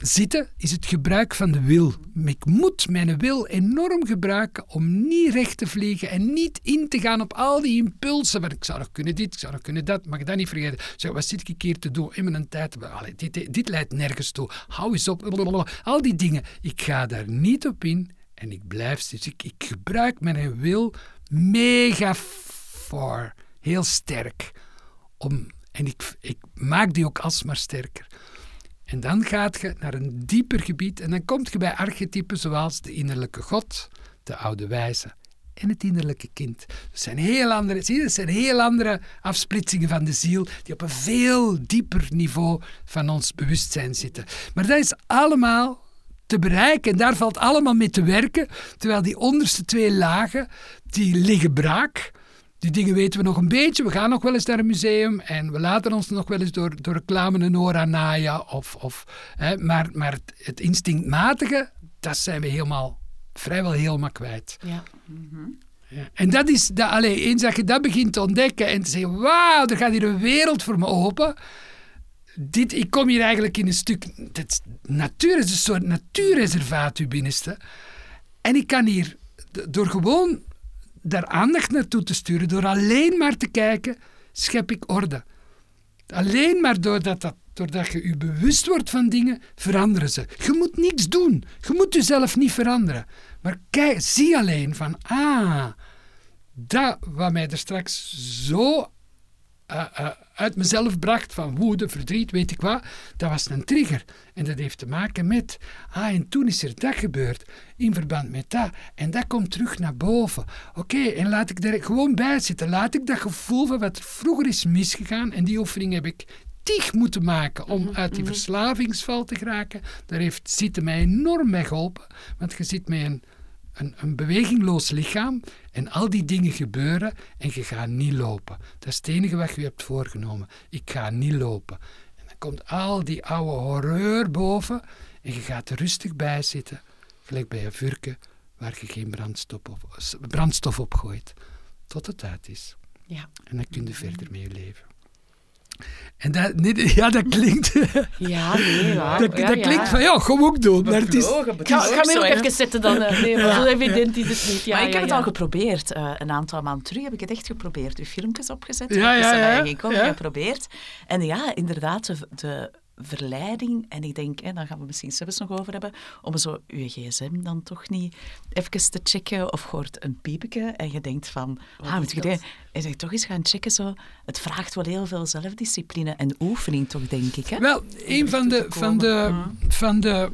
Zitten is het gebruik van de wil. Ik moet mijn wil enorm gebruiken om niet recht te vliegen en niet in te gaan op al die impulsen. Want ik zou nog kunnen dit, ik zou nog kunnen dat, mag ik dat niet vergeten. Zeg, wat zit ik hier te doen in mijn tijd? Allee, dit, dit leidt nergens toe. Hou eens op. Al die dingen. Ik ga daar niet op in en ik blijf. Dus ik, ik gebruik mijn wil mega voor. Heel sterk. Om, en ik, ik maak die ook alsmaar sterker. En dan gaat je naar een dieper gebied en dan kom je bij archetypen zoals de innerlijke God, de oude wijze en het innerlijke kind. Dat zijn heel andere, zie je, dat zijn heel andere afsplitsingen van de ziel die op een veel dieper niveau van ons bewustzijn zitten. Maar dat is allemaal te bereiken en daar valt allemaal mee te werken, terwijl die onderste twee lagen, die liggen braak. Die dingen weten we nog een beetje. We gaan nog wel eens naar een museum en we laten ons nog wel eens door, door reclame een oor aan naaien. Of, of, hè, maar maar het, instinctmatige, dat zijn we helemaal, vrijwel helemaal kwijt. Ja. Ja. En dat is, dat, allee, eens dat je dat begint te ontdekken en te zeggen, wauw, er gaat hier een wereld voor me open. Dit, ik kom hier eigenlijk in een stuk, dat is- natuur is een soort natuurreservaat, uw binnenste. En ik kan hier, door gewoon daar aandacht naartoe te sturen, door alleen maar te kijken, schep ik orde. Alleen maar doordat, dat, doordat je je bewust wordt van dingen, veranderen ze. Je moet niks doen. Je moet jezelf niet veranderen. Maar kijk, zie alleen van, ah, dat wat mij er straks zo eh, eh, uit mezelf bracht van woede, verdriet, weet ik wat, dat was een trigger. En dat heeft te maken met, ah, en toen is er dat gebeurd, in verband met dat. En dat komt terug naar boven. Oké, en laat ik er gewoon bij zitten. Laat ik dat gevoel van wat er vroeger is misgegaan, en die oefening heb ik tig moeten maken om uit die verslavingsval te geraken. Daar heeft zitten mij enorm bij geholpen, want je zit met een een, een bewegingloos lichaam en al die dingen gebeuren en je gaat niet lopen. Dat is het enige wat je hebt voorgenomen. Ik ga niet lopen. En dan komt al die oude horreur boven en je gaat er rustig bij zitten, gelijk bij een vurken waar je geen brandstof op, brandstof op gooit, tot het uit is. Ja. En dan kun je verder mee leven. En dat, nee, ja, dat klinkt, Ja, nee, waar. dat, ja, dat ja. klinkt van ja, ga ook doen. Maar het is, Ga, ga me ook even zetten dan. eh, Nee, maar zo evident is het niet. Ja, maar ik ja, heb het al geprobeerd. eh, een aantal maanden terug heb ik het echt geprobeerd. Uw filmpjes opgezet. Ja, ik ja, ja, gekomen, ja. geprobeerd. En ja, inderdaad, de, de verleiding. En ik denk, hè, daar gaan we misschien zelfs nog over hebben, om zo uw gsm dan toch niet even te checken of je hoort een piepje en je denkt van, ah, moet je dit? En je toch eens gaan checken zo. Het vraagt wel heel veel zelfdiscipline en oefening toch, denk ik. Hè? Wel, een van de, van de, van de,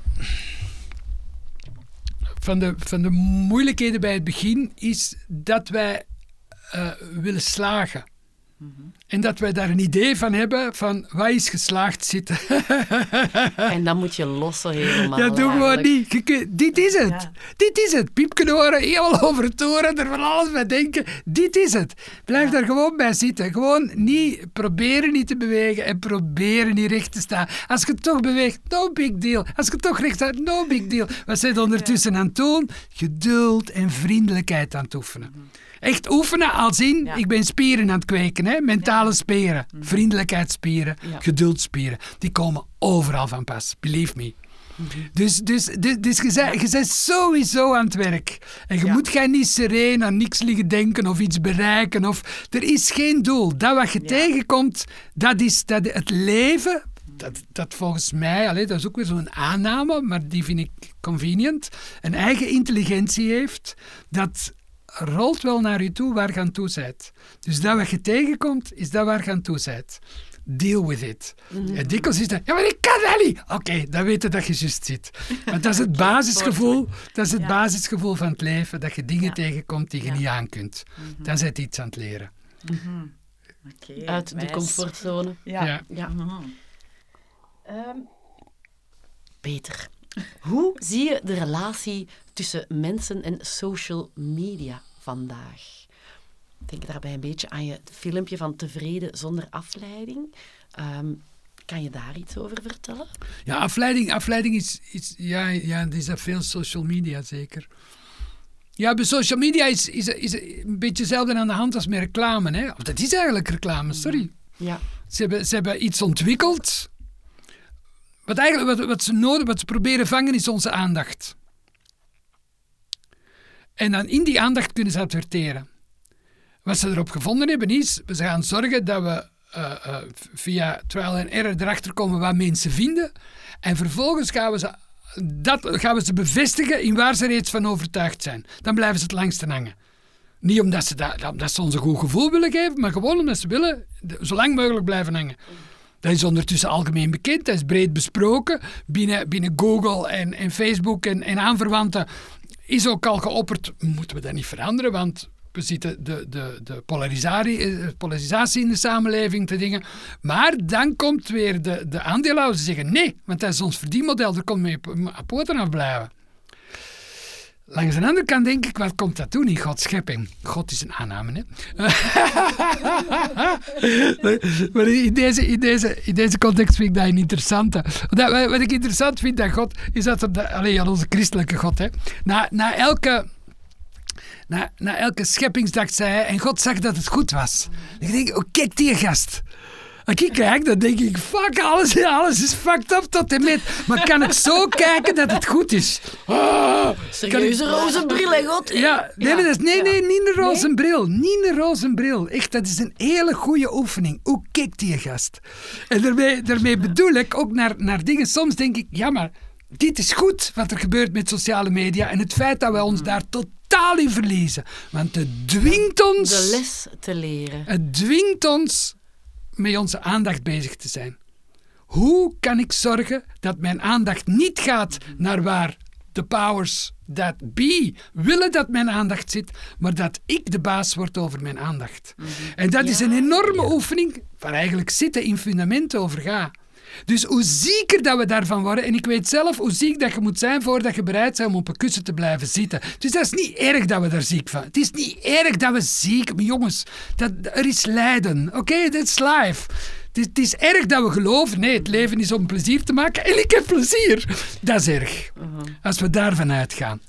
van de, van de moeilijkheden bij het begin is dat wij eh, willen slagen. En dat wij daar een idee van hebben van wat is geslaagd zitten. En dan moet je lossen helemaal. ja, doe gewoon niet. Je dit is het. Ja. Dit is het. Piepken horen, helemaal over het toren, er van alles bij denken. Dit is het. Blijf daar gewoon bij zitten. Gewoon niet proberen niet te bewegen en proberen niet recht te staan. Als je toch beweegt, no big deal. Als je toch recht staat, no big deal. Wat zijn je ondertussen aan het doen? Geduld en vriendelijkheid aan het oefenen. Echt oefenen als in, Ja. ik ben spieren aan het kweken. Hè? Mentale spieren, vriendelijkheidsspieren, Ja. geduldspieren. Die komen overal van pas, believe me. Dus, dus, dus, dus je, bent, je bent sowieso aan het werk. En je Ja. moet geen niet sereen aan niks liggen denken of iets bereiken. Of, er is geen doel. Dat wat je Ja. tegenkomt, dat is dat het leven... Dat, dat volgens mij, allee, dat is ook weer zo'n aanname, maar die vind ik convenient, een eigen intelligentie heeft, dat rolt wel naar je toe waar je aan toe bent. Dus dat wat je tegenkomt, is dat waar je aan toe bent. Deal with it. En dikwijls is dat, ja, maar ik kan dat niet. Oké, dan weet je dat je juist zit. Maar dat is het basisgevoel, dat is het Ja. basisgevoel van het leven, dat je dingen Ja. tegenkomt die je Ja. niet aan kunt. Dan zit je iets aan het leren. Oké, Uit de comfortzone. Ja. Ja. Ja. Mhm. Ehm, Peter, hoe zie je de relatie tussen mensen en social media vandaag? Denk daarbij een beetje aan je filmpje van Tevreden zonder afleiding. Ehm, kan je daar iets over vertellen? Ja, afleiding, afleiding is, is, ja, ja, is dat veel social media zeker. Ja, bij social media is, is, is een beetje hetzelfde aan de hand als met reclame. Hè? Of dat is eigenlijk reclame, sorry. Ja. Ze hebben, ze hebben iets ontwikkeld. Wat, eigenlijk, wat, wat ze nodig, wat ze proberen vangen, is onze aandacht. En dan in die aandacht kunnen ze adverteren. Wat ze erop gevonden hebben is, we gaan zorgen dat we eh, eh, via trial and error erachter komen wat mensen vinden. En vervolgens gaan we, ze, dat, gaan we ze bevestigen in waar ze reeds van overtuigd zijn. Dan blijven ze het langste hangen. Niet omdat ze, dat, ze ons een goed gevoel willen geven, maar gewoon omdat ze willen zo lang mogelijk blijven hangen. Dat is ondertussen algemeen bekend, dat is breed besproken. Binnen, binnen Google en, en Facebook en, en aanverwanten is ook al geopperd, moeten we dat niet veranderen, want we zitten de, de, de polarisatie, eh, in de samenleving te dingen. Maar dan komt weer de, de aandeelhouders zeggen nee, want dat is ons verdienmodel, daar komt mee op poten blijven. Langs de andere kant denk ik, wat komt dat doen in Gods schepping? God is een aanname, hè? maar in deze, in, deze, in deze context vind ik dat een interessante. Wat ik interessant vind aan God, is dat alleen aan onze christelijke God, hè, na, na elke... Na, na elke scheppingsdag zei hij, en God zag dat het goed was. Dan denk ik, oh, kijk die gast. Als ik kijk, dan denk ik, fuck, alles, alles is fucked up tot en met. Maar kan ik zo kijken dat het goed is? Ah, Serieuze kan ik- roze bril, hè, God? ja, nee, is, nee, nee, niet een roze bril. Niet een roze bril. Echt, dat is een hele goede oefening. Hoe kijkt die gast? En daarmee, daarmee bedoel ik ook naar, naar dingen. Soms denk ik, ja, maar dit is goed wat er gebeurt met sociale media. En het feit dat wij ons daar totaal in verliezen. Want het dwingt ons... De les te leren. Het dwingt ons met onze aandacht bezig te zijn. Hoe kan ik zorgen dat mijn aandacht niet gaat naar waar de powers that be willen dat mijn aandacht zit, maar dat ik de baas word over mijn aandacht. En dat is een enorme oefening waar eigenlijk zitten in fundamenten over gaat. Dus hoe zieker dat we daarvan worden, en ik weet zelf hoe ziek dat je moet zijn voordat je bereid bent om op een kussen te blijven zitten. Dus dat is niet erg dat we daar ziek van. Het is niet erg dat we ziek, maar jongens, dat, er is lijden. Oké, dat is life. Het is, het is erg dat we geloven, nee, het leven is om plezier te maken en ik heb plezier. Dat is erg. Als we daarvan uitgaan.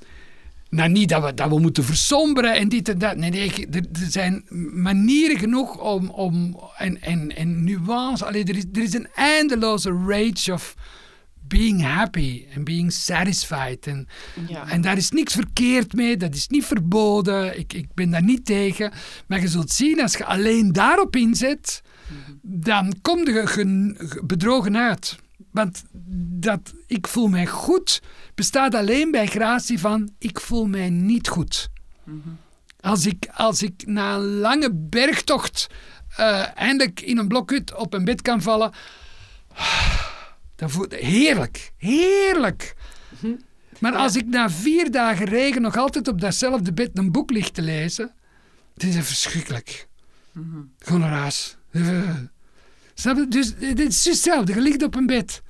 Nou, niet dat we, dat we moeten versomberen en dit en dat. Nee, nee, er, er zijn manieren genoeg om... om en, en, en nuance. Allee, er, is, er is een eindeloze range of being happy en being satisfied. En, Ja. en daar is niks verkeerd mee, dat is niet verboden. Ik, ik ben daar niet tegen. Maar je zult zien, als je alleen daarop inzet, dan kom je gen- ge- bedrogen uit. Want dat ik voel mij goed bestaat alleen bij gratie van ik voel mij niet goed. Als ik, als ik na een lange bergtocht eh, eindelijk in een blokhut op een bed kan vallen, dan voelt heerlijk, heerlijk. Maar als ik na vier dagen regen nog altijd op datzelfde bed een boek lig te lezen, is het verschrikkelijk. Gewoon een raas. Eh, snap je? Dus dit is hetzelfde. Je ligt op een bed.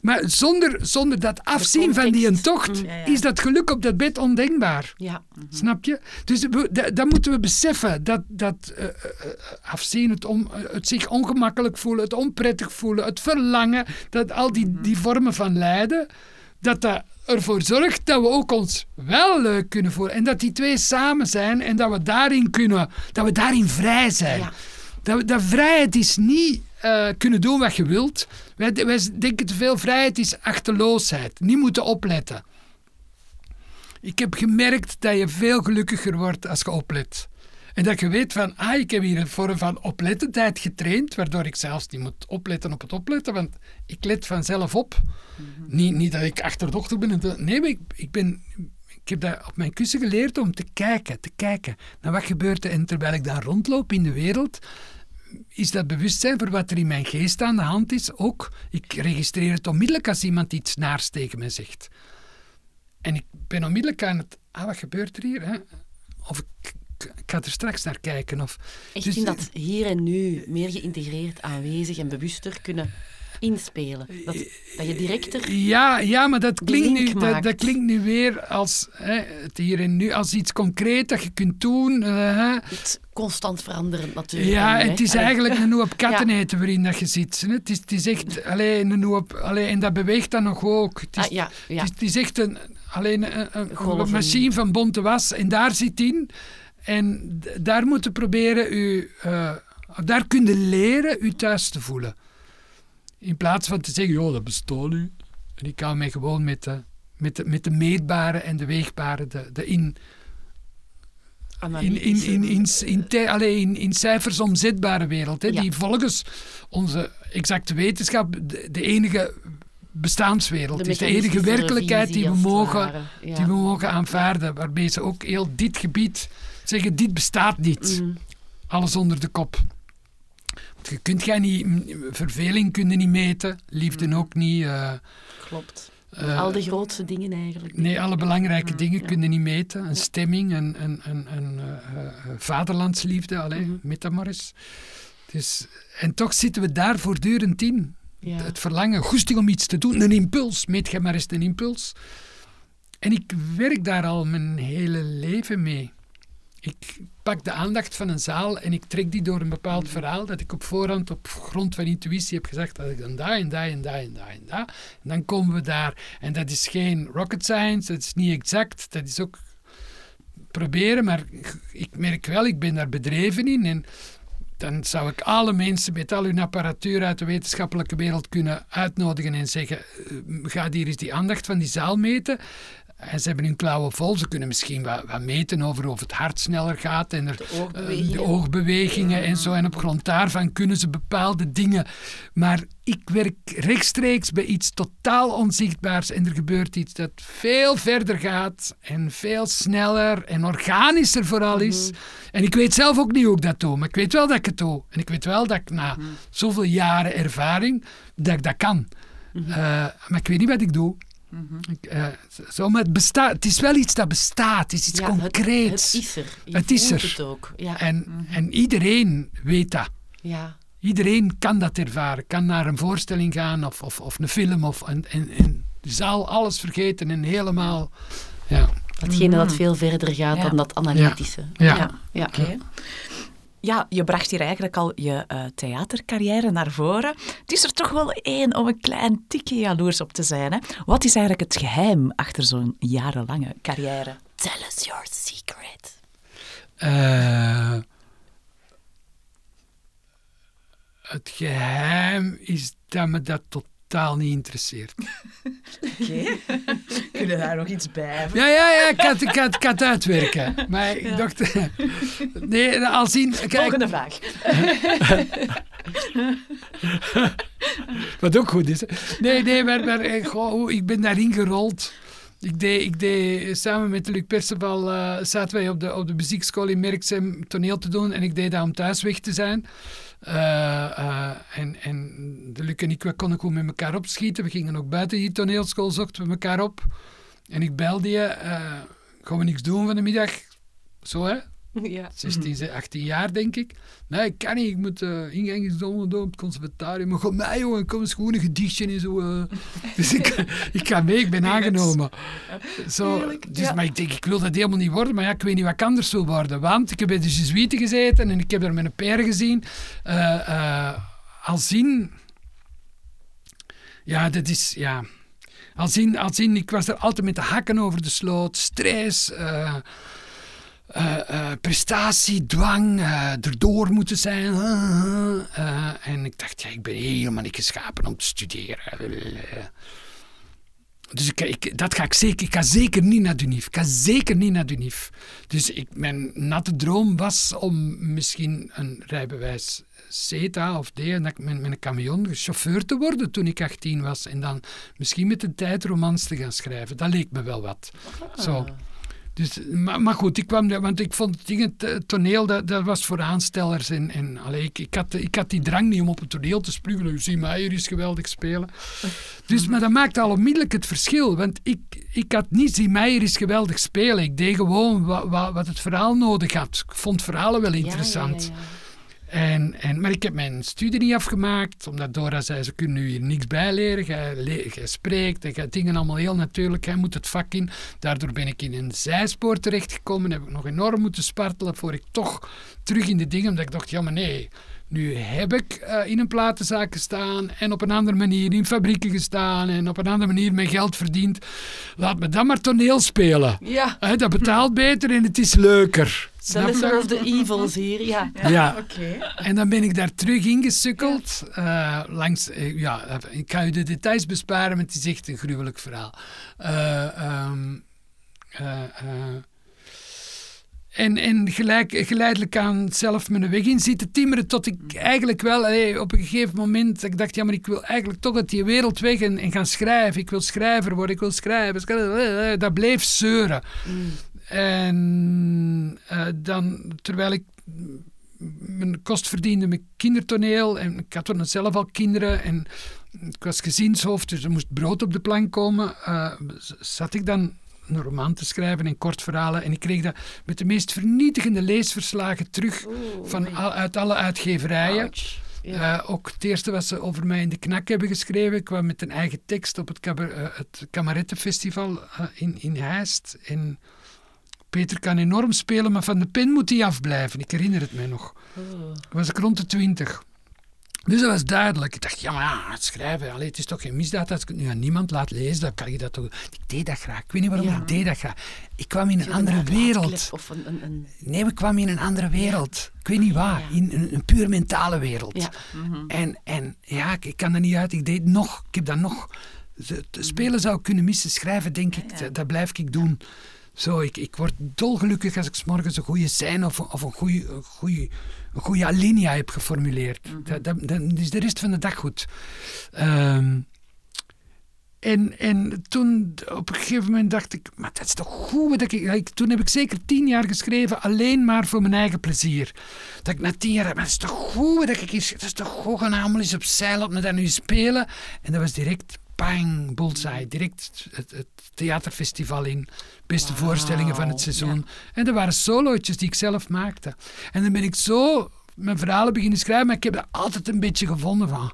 Maar zonder, zonder dat afzien van die een tocht, Ja, ja. is dat geluk op dat bed ondenkbaar. Ja. Snap je? Dus dat moeten we beseffen. Dat, dat eh, eh, eh, afzien, het, on- eh, het zich ongemakkelijk voelen, het onprettig voelen, het verlangen, dat al die, die vormen van lijden, dat dat ervoor zorgt dat we ook ons wel leuk kunnen voelen. En dat die twee samen zijn en dat we daarin kunnen, dat we daarin vrij zijn. Ja. Dat, dat vrijheid is niet eh, kunnen doen wat je wilt. Wij, wij denken te veel vrijheid is achterloosheid. Niet moeten opletten. Ik heb gemerkt dat je veel gelukkiger wordt als je oplet. En dat je weet van, ah, ik heb hier een vorm van oplettendheid getraind, waardoor ik zelfs niet moet opletten op het opletten, want ik let vanzelf op. niet, niet dat ik achterdochtig ben. Nee, maar ik, ik ben... Ik heb dat op mijn kussen geleerd om te kijken, te kijken naar wat gebeurt er. En terwijl ik dan rondloop in de wereld, is dat bewustzijn voor wat er in mijn geest aan de hand is ook. Ik registreer het onmiddellijk als iemand iets naars tegen me zegt. En ik ben onmiddellijk aan het... Ah, wat gebeurt er hier? Hè? Of ik, ik ga er straks naar kijken. Of, Echt Dus, in dat hier en nu meer geïntegreerd, aanwezig en bewuster kunnen inspelen. Dat, dat je directer... Ja, ja maar dat klinkt, nu, dat, klinkt nu weer als hè, het hier en nu, als iets concreet dat je kunt doen. eh. Constant veranderend natuurlijk. Ja, het is Allee. eigenlijk een hoop katten eten waarin dat je zit. Het is, het is echt alleen een hoop, alleen, en dat beweegt dan nog ook. Het is, Ah, ja, ja. Het, is, het is echt een, alleen een, een- een Golven. machine van bonte was en daar zit in. En daar moeten proberen u, eh, daar kun je leren u thuis te voelen. In plaats van te zeggen, joh, dat bestaat nu. En ik hou mij gewoon met de, met de, met de meetbare en de weegbare, de, de in, in, in, in, in, in, te- allee, in, in cijfers omzetbare wereld. Hè, Ja. Die volgens onze exacte wetenschap de, de enige bestaanswereld De is. De enige werkelijkheid die we, mogen. Ja. die we mogen aanvaarden. Waarbij ze ook heel dit gebied zeggen, dit bestaat niet. Mhm. Alles onder de kop. Want je kunt jij niet, verveling kun je niet meten, liefde ook niet. eh, Klopt. Eh, Al de grootste dingen eigenlijk. Nee, alle belangrijke dingen ja. kun je niet meten. Een stemming, een, een, een, een eh, eh, vaderlandsliefde, alleen, eens. Dus, en toch zitten we daar voortdurend in. Ja. Het verlangen, goesting om iets te doen, een impuls. Meet jij maar eens een impuls. En ik werk daar al mijn hele leven mee. Ik pak de aandacht van een zaal en ik trek die door een bepaald verhaal dat ik op voorhand op grond van intuïtie heb gezegd dat ik dan daar en daar en daar en daar en daar. En dan komen we daar. En dat is geen rocket science, dat is niet exact, dat is ook proberen, maar ik merk wel, ik ben daar bedreven in en dan zou ik alle mensen met al hun apparatuur uit de wetenschappelijke wereld kunnen uitnodigen en zeggen, eh, ga hier eens die aandacht van die zaal meten. En ze hebben hun klauwen vol. Ze kunnen misschien wat, wat meten over of het hart sneller gaat en er, De eh, oogbewegingen. de oogbewegingen en zo. En op grond daarvan kunnen ze bepaalde dingen. Maar ik werk rechtstreeks bij iets totaal onzichtbaars en er gebeurt iets dat veel verder gaat en veel sneller en organischer vooral is. En ik weet zelf ook niet hoe ik dat doe, maar ik weet wel dat ik het doe. En ik weet wel dat ik na zoveel jaren ervaring, dat ik dat kan. Eh, maar ik weet niet wat ik doe. Eh, zo, maar het, bestaat, het is wel iets dat bestaat, het is iets Ja, concreets. Het, is er. Je Het is er. het ook. Ja. En, en iedereen weet dat. ja. Iedereen kan dat ervaren. Kan naar een voorstelling gaan of, of, of een film. Of, en, en, en de zaal alles vergeten en helemaal... Ja. Datgene dat veel verder gaat Ja. dan dat analytische. Ja. ja. ja. Ja, je bracht hier eigenlijk al je eh, theatercarrière naar voren. Het is er toch wel één om een klein tikje jaloers op te zijn. Hè? Wat is eigenlijk het geheim achter zo'n jarenlange carrière? Tell us your secret. Eh, het geheim is dat me dat totaal niet interesseert. Oké. Kun je daar nog iets bij? Ja, ja, ja, ik had, ik had, ik had uitwerken. Maar ik dacht... Nee, in... Kijk, Volgende vraag. Wat ook goed is. Nee, nee, maar, maar eh, goh, ik ben daarin gerold. Ik deed, ik deed samen met Luc Perceval, eh, zaten wij op de, op de muziekschool in Merksem toneel te doen. En ik deed dat om thuis weg te zijn. Eh, eh, en, en de Luc en ik we konden goed met elkaar opschieten. We gingen ook buiten die toneelschool, zochten we elkaar op. En ik belde je, eh, gaan we niks doen van de middag? Zo hè? Ja. 16, 18 jaar denk ik. Nee, ik kan niet. Ik moet uh, doen op het conservatorium. Maar kom mij jongen, kom eens gewoon een gedichtje en zo. eh. dus ik, ik ga mee, ik ben aangenomen. Zo, dus, ja. Maar ik denk, ik wil dat helemaal niet worden. Maar ja, ik weet niet wat ik anders wil worden. Want ik heb bij de Jesuiten gezeten en ik heb er mijn père gezien. Eh, eh, al zien... Ja, dat is... Ja, al zien, al zien, ik was er altijd met de hakken over de sloot. Stress... eh, eh, prestatie, dwang, eh, erdoor moeten zijn. En ik dacht, ja, ik ben helemaal niet geschapen om te studeren. Dus ik, dat ga ik zeker. Ik ga zeker niet naar Dunif. Ik ga zeker niet naar Dunif. Dus ik, mijn natte droom was om misschien een rijbewijs CETA of D, en dat ik met, met een camion chauffeur te worden toen ik 18 was. En dan misschien met de tijd romans te gaan schrijven. Dat leek me wel wat. Zo. Dus, maar, maar goed, ik kwam, daar- want ik vond het, ding, het eh, toneel, dat, dat was voor aanstellers. En, en allee, ik, ik, had, ik had die drang niet om op het toneel te springen. U ziet mij hier is geweldig spelen. Dus, maar dat maakte al onmiddellijk het verschil. Want ik, ik had niet Zie Meijer is geweldig spelen. Ik deed gewoon wat, wat, wat het verhaal nodig had. Ik vond verhalen wel interessant. Ja, ja, ja, En, en, maar ik heb mijn studie niet afgemaakt, omdat Dora zei, ze kunnen nu hier niks bijleren. Jij, le- jij spreekt en jij dingen allemaal heel natuurlijk. Jij moet het vak in. Daardoor ben ik in een zijspoor terechtgekomen. Heb ik nog enorm moeten spartelen voor ik toch terug in de dingen, omdat ik dacht, ja maar nee... Nu heb ik eh, in een platenzaak gestaan en op een andere manier in fabrieken gestaan en op een andere manier mijn geld verdiend. Laat me dan maar toneel spelen. Ja, Hè, dat betaalt beter en het is leuker. de Snap je? lesser of the evils hier, ja. Ja. Oké. En dan ben ik daar terug ingesukkeld. eh, langs, eh, ja, ik ga u de details besparen, want het is echt een gruwelijk verhaal. Eh, ehm, eh, eh, en, en gelijk, geleidelijk aan zelf mijn weg in zitten timmeren tot ik eigenlijk wel op een gegeven moment ik dacht, ja maar ik wil eigenlijk toch uit die wereld weg en, en gaan schrijven. Ik wil schrijver worden, ik wil schrijven. schrijven. Dat bleef zeuren. En eh, dan, terwijl ik mijn kost verdiende met kindertoneel. En ik had toen zelf al kinderen. En ik was gezinshoofd, dus er moest brood op de plank komen. eh, zat ik dan een roman te schrijven en kortverhalen. En ik kreeg dat met de meest vernietigende leesverslagen terug van al, uit alle uitgeverijen. Ouch. Ja. Eh, ook het eerste wat ze over mij in de knak hebben geschreven. Ik kwam met een eigen tekst op het, eh, het Kamarettenfestival eh, in, in Heist. En Peter kan enorm spelen, maar van de pen moet hij afblijven. Ik herinner het mij nog. Oh. was ik rond de twintig. Dus dat was duidelijk. Ik dacht, ja, maar ja, het schrijven, allee, het is toch geen misdaad als ik het nu aan niemand laat lezen, dan kan je dat toch... Ik deed dat graag. Ik weet niet waarom Ja. ik deed dat graag. Ik kwam in een andere wereld. Of een, een, een, Nee, we kwamen in een andere wereld. Ik weet niet waar. Ja. In een, een puur mentale wereld. ja. En, en ja, ik, ik kan er niet uit. Ik deed nog. Ik heb dat nog. Te spelen zou ik kunnen missen. Schrijven, denk ik, dat, dat blijf ik doen. Zo, ik, ik word dolgelukkig als ik 's morgens een goede scène of, of een goede, een goede, een goede alinea heb geformuleerd. dat, dat, dan is de rest van de dag goed. Ehm, en, en toen op een gegeven moment dacht ik, maar dat is toch goed. Dat ik, ik- toen heb ik zeker tien jaar geschreven, alleen maar voor mijn eigen plezier. Dat ik na tien jaar, maar dat is toch goed. Dat, ik eens, dat is toch goed, gaan allemaal eens op zeil, laat me dat nu spelen. En dat was direct, bang, bullseye. Direct het, het theaterfestival in. Beste voorstellingen van het seizoen. En er waren solootjes die ik zelf maakte. En dan ben ik zo mijn verhalen beginnen schrijven, maar ik heb er altijd een beetje gevonden van...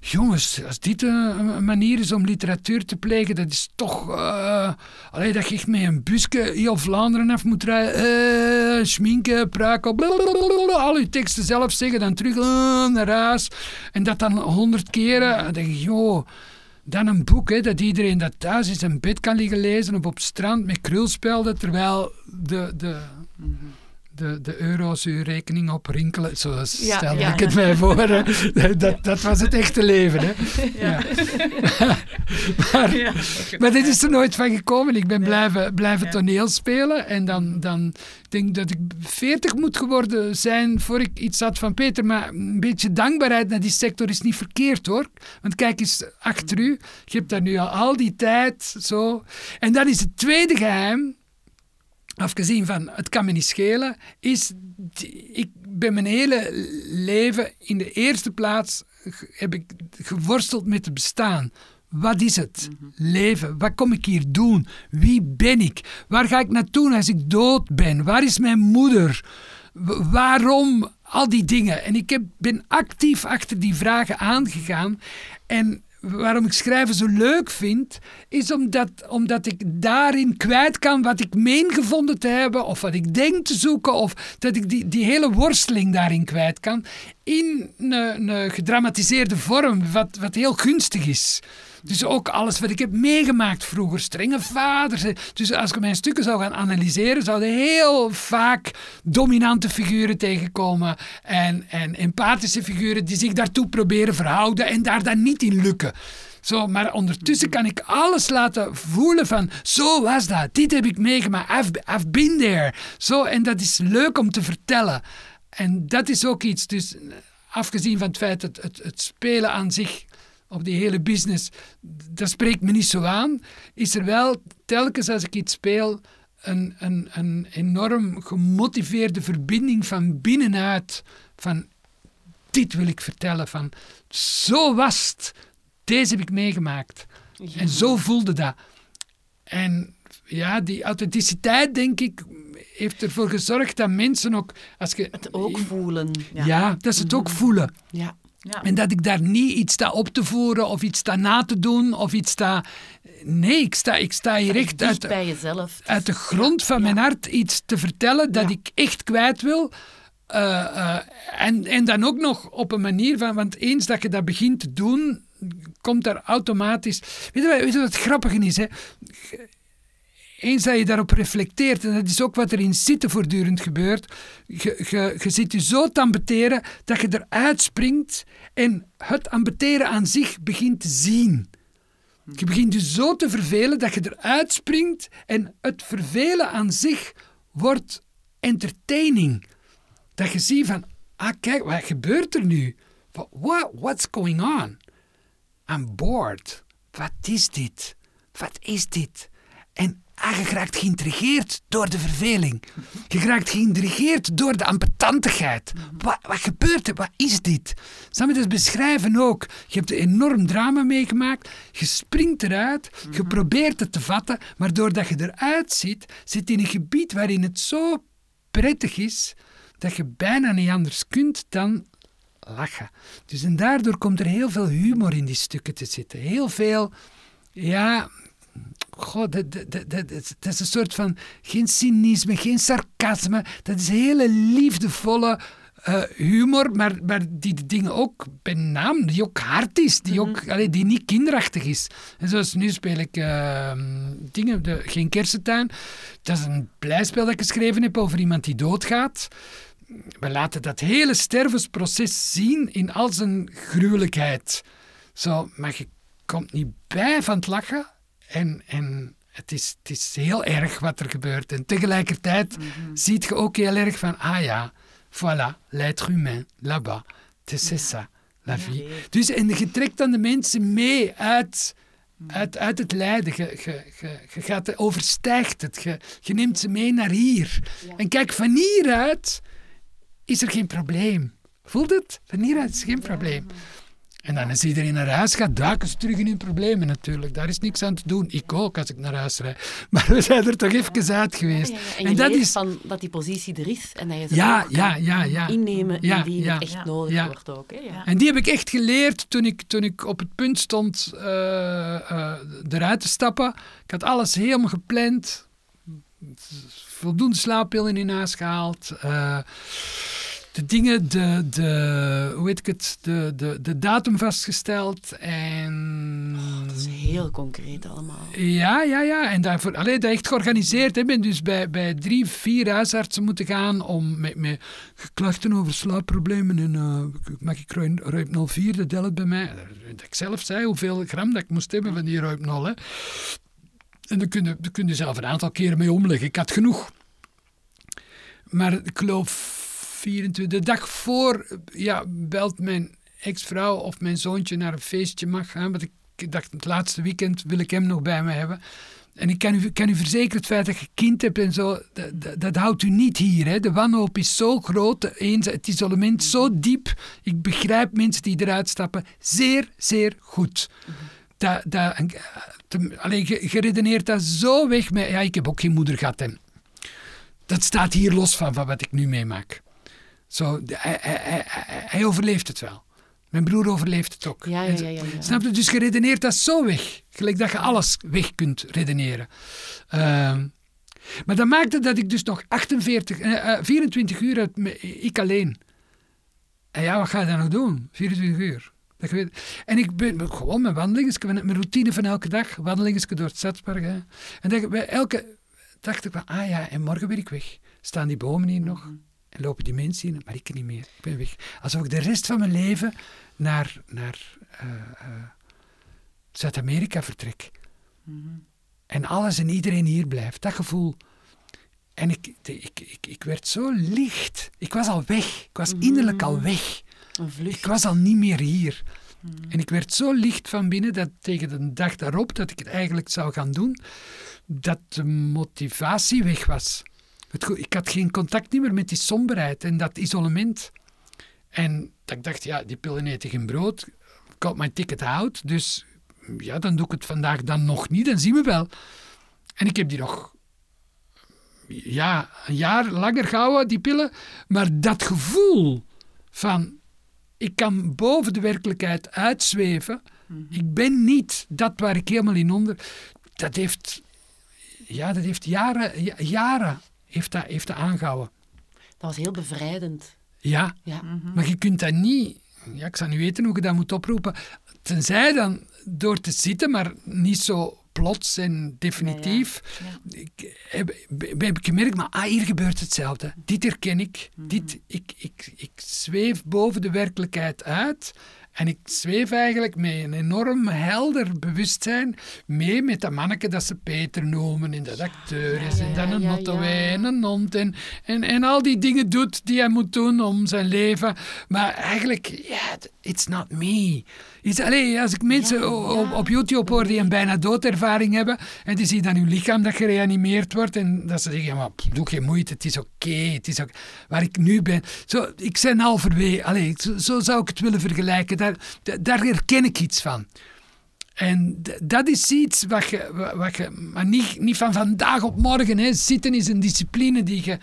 Jongens, als dit een, een manier is om literatuur te plegen, dat is toch... eh allee, dat je echt met een busje heel Vlaanderen af moet rijden. eh schminken, pruiken, blablabla, al je teksten zelf zeggen, dan terug eh, naar huis. En dat dan honderd keren. Dan denk je, joh... Dan een boek, hè, dat iedereen dat thuis in zijn bed kan liggen lezen of op het strand met krulspelden, terwijl de, de, de, de euro's uw rekening oprinkelen. Zo Ja, stelde ja. ik het mij voor. hè. Dat, dat was het echte leven. Hè. Ja. maar, maar dit is er nooit van gekomen. Ik ben blijven, blijven toneel spelen. En dan, dan denk ik dat ik 40 moet geworden zijn voor ik iets had van Peter. Maar een beetje dankbaarheid naar die sector is niet verkeerd hoor. Want kijk eens achter u. Je hebt daar nu al al die tijd. Zo. En dan is het tweede geheim afgezien van het kan me niet schelen, is ik ben mijn hele leven in de eerste plaats heb ik geworsteld met het bestaan. Wat is het? Leven. Wat kom ik hier doen? Wie ben ik? Waar ga ik naartoe als ik dood ben? Waar is mijn moeder? W- waarom? Al die dingen. En ik heb, ben actief achter die vragen aangegaan. En waarom ik schrijven zo leuk vind, is omdat, omdat ik daarin kwijt kan wat ik meen gevonden te hebben, of wat ik denk te zoeken, of dat ik die, die hele worsteling daarin kwijt kan, in een, gedramatiseerde vorm, wat, wat heel gunstig is. Dus ook alles wat ik heb meegemaakt vroeger, strenge vaders. Dus als ik mijn stukken zou gaan analyseren, zouden heel vaak dominante figuren tegenkomen en, en empathische figuren die zich daartoe proberen verhouden en daar dan niet in lukken. Zo, maar ondertussen kan ik alles laten voelen van, zo was dat, dit heb ik meegemaakt, I've, I've been there. Zo, en dat is leuk om te vertellen. En dat is ook iets, dus afgezien van het feit dat het, het spelen aan zich op die hele business, dat spreekt me niet zo aan, is er wel telkens als ik iets speel een, een, een enorm gemotiveerde verbinding van binnenuit, van dit wil ik vertellen, van zo was het, deze heb ik meegemaakt. En zo voelde dat. En ja, die authenticiteit, denk ik, heeft ervoor gezorgd dat mensen ook... Als je, Het ook voelen. ja. dat ze het ook voelen. Ja. Ja. En dat ik daar niet iets sta op te voeren of iets sta na te doen of iets sta... Nee, ik sta, ik sta hier echt uit, bij jezelf. uit de grond van mijn hart iets te vertellen dat Ja. ik echt kwijt wil. Eh, eh, en, en dan ook nog op een manier van... Want eens dat je dat begint te doen, komt daar automatisch... Weet je, wat- weet je wat het grappige is? Hè? Eens dat je daarop reflecteert, en dat is ook wat er in zitten voortdurend gebeurt, je, zit je zo te ambeteren dat je eruit springt en het ambeteren aan zich begint te zien. Je begint je zo te vervelen dat je eruit springt en het vervelen aan zich wordt entertaining. Dat je ziet van, ah kijk, wat gebeurt er nu? What- what's going on? I'm bored. Wat is dit? Wat is dit? Ah, je raakt geïntrigeerd door de verveling. Je raakt geïntrigeerd door de ambetantigheid. Wat, wat gebeurt er? Wat is dit? Zal je dat beschrijven ook? Je hebt een enorm drama meegemaakt. Je springt eruit. Je probeert het te vatten. Maar doordat je eruit zit, zit in een gebied waarin het zo prettig is dat je bijna niet anders kunt dan lachen. Dus en daardoor komt er heel veel humor in die stukken te zitten. Heel veel, ja, god, dat, is- een soort van, geen cynisme, geen sarcasme. Dat is hele liefdevolle eh, humor, maar, maar die de dingen ook bij naam, die ook hard is, die, ook, allee, die niet kinderachtig is. En zoals nu speel ik eh, dingen, de, Geen Kersentuin. Dat is een blijspel dat ik geschreven heb over iemand die doodgaat we laten dat hele stervensproces zien in al zijn gruwelijkheid. Zo, maar je komt niet bij van het lachen. En, en het, is, het is heel erg wat er gebeurt. En tegelijkertijd ziet je ook heel erg van, ah ja, voilà, l'être humain, là-bas. C'est ça, la vie. Dus en je trekt dan de mensen mee uit, uit, uit het lijden. Je, gaat, overstijgt het. Je, je neemt ze mee naar hier. En kijk, van hieruit is er geen probleem. Voelt het? Van hieruit is geen probleem. En dan als iedereen naar huis gaat, duiken ze terug in hun problemen natuurlijk. Daar is niks aan te doen. Ik ook als ik naar huis rijd. Maar we zijn er toch even uit geweest. Ja, ja, En, dat is... van dat die positie er is en dat je ze Ja, ook ja, ja, ja. innemen indien het echt nodig wordt ook. Hè? Ja. En die heb ik echt geleerd toen ik, toen ik op het punt stond eh, eh, eruit te stappen. Ik had alles helemaal gepland. Voldoende slaappillen in huis gehaald. eh, de dingen, de, de, hoe weet ik het, de, de, de datum vastgesteld. En Dat is heel concreet allemaal. ja, ja, ja. En daarvoor, alleen dat echt georganiseerd. Ik ben dus bij, bij drie, vier huisartsen moeten gaan om met, met klachten over slaapproblemen. En uh, mag ik ruim, ruim 04, dat helpt bij mij. Dat ik zelf zei hoeveel gram dat ik moest hebben van die ruim 0. Hè. En daar kun, je, daar kun je zelf een aantal keren mee omleggen. Ik had genoeg. Maar ik geloof 24, de dag voor ja, belt mijn ex-vrouw of mijn zoontje naar een feestje mag gaan. Want ik dacht, het laatste weekend wil ik hem nog bij me hebben. En ik kan u, kan u verzekeren, het feit dat je kind hebt en zo, dat, dat, dat houdt u niet hier. Hè. De wanhoop is zo groot, het isolement zo diep. Ik begrijp mensen die eruit stappen zeer, zeer goed. dat, dat, te- allee, je, je redeneert dat zo weg met... Ja, ik heb ook geen moeder gehad. En dat staat hier los van, van wat ik nu meemaak. Zo, hij, overleeft het wel. Mijn broer overleeft het ook. Ja, ja, ja, ja, ja. Snap je? Dus je redeneert dat zo weg. Gelijk dat je alles weg kunt redeneren. Ehm, maar dat maakte dat ik dus nog 48, eh, eh, 24 uur ik alleen. En ja, wat ga je dan nog doen? 24 uur. Dat weet. En ik ben gewoon mijn wandelingen, mijn routine van elke dag, wandelingen door het stadspark. Hè. En dat, bij elke dacht ik van, ah ja, en morgen ben ik weg. Staan die bomen hier nog? En lopen die mensen hier? Maar ik niet meer. Ik ben weg. Alsof ik de rest van mijn leven naar, naar eh, eh, Zuid-Amerika vertrek. En alles en iedereen hier blijft. Dat gevoel. En ik, de- ik, ik, ik werd zo licht. Ik was al weg. Ik was innerlijk al weg. Ik was al niet meer hier. En ik werd zo licht van binnen dat tegen de dag daarop dat ik het eigenlijk zou gaan doen, dat de motivatie weg was. Ik had geen contact meer met die somberheid en dat isolement. En dat ik dacht, ja, die pillen eten geen brood. Ik mijn ticket out, dus ja, dan doe ik het vandaag dan nog niet, dan zien we wel. En ik heb die nog ja, een jaar langer gehouden, die pillen. Maar dat gevoel van ik kan boven de werkelijkheid uitzweven. Ik ben niet dat waar ik helemaal in onder. Dat heeft, ja, dat heeft jaren, ja- jaren heeft dat, heeft dat aangehouden. Dat was heel bevrijdend. Ja, Ja. maar je kunt dat niet. Ja, ik zou niet weten hoe je dat moet oproepen. Tenzij dan door te zitten, maar niet zo plots en definitief. Ik heb, heb ik gemerkt, maar ah, hier gebeurt hetzelfde. Dit herken ik. Dit, ik, ik, ik zweef boven de werkelijkheid uit. En ik zweef eigenlijk met een enorm helder bewustzijn mee met dat manneke dat ze Peter noemen en dat acteur is ja, en dan een en een hond en, en, en al die dingen doet die hij moet doen om zijn leven. Maar eigenlijk, ja, it's not me. It's, allee, als ik mensen Ja, op, op YouTube hoor die een bijna doodervaring hebben en die zien dan hun lichaam dat gereanimeerd wordt en dat ze zeggen, maar pff, doe geen moeite, het is oké, het is ook waar ik nu ben. Zo, ik ben halverwege, allee, zo, zo zou ik het willen vergelijken, daar, da- daar herken ik iets van. En dat is iets wat je, wa- wat je maar niet, niet van vandaag op morgen. Hè. Zitten is een discipline die je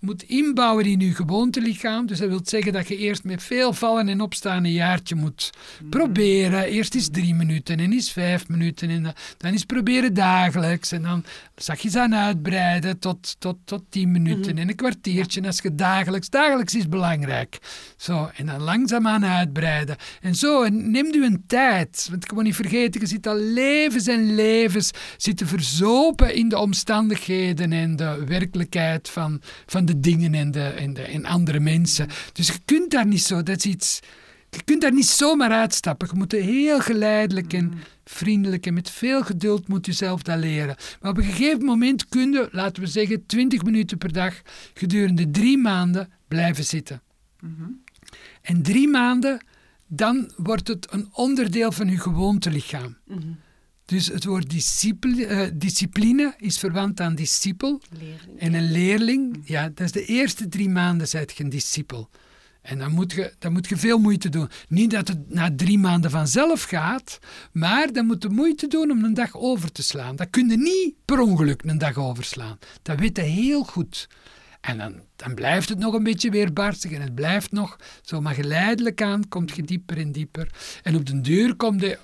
moet inbouwen in je gewoontelichaam. Dus dat wil zeggen dat je eerst met veel vallen en opstaan een jaartje moet proberen. Eerst is drie minuten en is vijf minuten. En dan, is proberen dagelijks. En dan zag je ze aan uitbreiden tot, tot, tot tien minuten en een kwartiertje. Als je dagelijks, dagelijks is belangrijk. Zo, en dan langzaamaan uitbreiden. En zo, en neem u een tijd. Want ik moet niet vergeten, je zit al levens en levens zitten verzopen in de omstandigheden en de werkelijkheid van, van de dingen en, de, en, de, en andere mensen. Dus je kunt daar niet zo, dat is iets... Je kunt daar niet zomaar uitstappen. Je moet heel geleidelijk en vriendelijk en met veel geduld moet je zelf dat leren. Maar op een gegeven moment kun je, laten we zeggen, 20 minuten per dag gedurende drie maanden blijven zitten. En drie maanden, dan wordt het een onderdeel van je gewoontelichaam. Dus het woord discipline, eh, discipline is verwant aan discipel. Leerling. En een leerling, ja, dat is de eerste drie maanden zijt je een discipel. En dan moet, je, dan moet je veel moeite doen. Niet dat het na drie maanden vanzelf gaat, maar dan moet je moeite doen om een dag over te slaan. Dat kun je niet per ongeluk een dag overslaan. Dat weet je heel goed. En dan, dan blijft het nog een beetje weerbarstig en het blijft nog zo, maar geleidelijk aan komt je dieper en dieper. En op den duur komt je,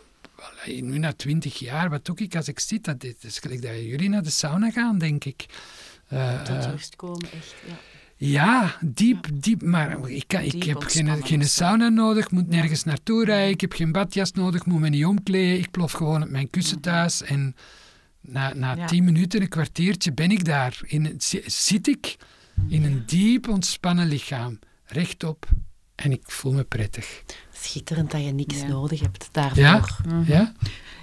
nu na twintig jaar, wat doe ik als ik zit? Dat is is gelijk dat jullie naar de sauna gaan, denk ik. Eh, Tot eh, rust komen, echt. Ja. ja, diep, diep. Maar ik, kan, ik heb geen, geen sauna nodig, moet nergens naartoe rijden. Ik heb geen badjas nodig, moet me niet omkleden. Ik plof gewoon op mijn kussen thuis. En na, na Ja. tien minuten, een kwartiertje, ben ik daar. In, zit ik in een diep ontspannen lichaam. Rechtop. En ik voel me prettig. Schitterend dat je niks Ja. nodig hebt daarvoor. Ja? Ja?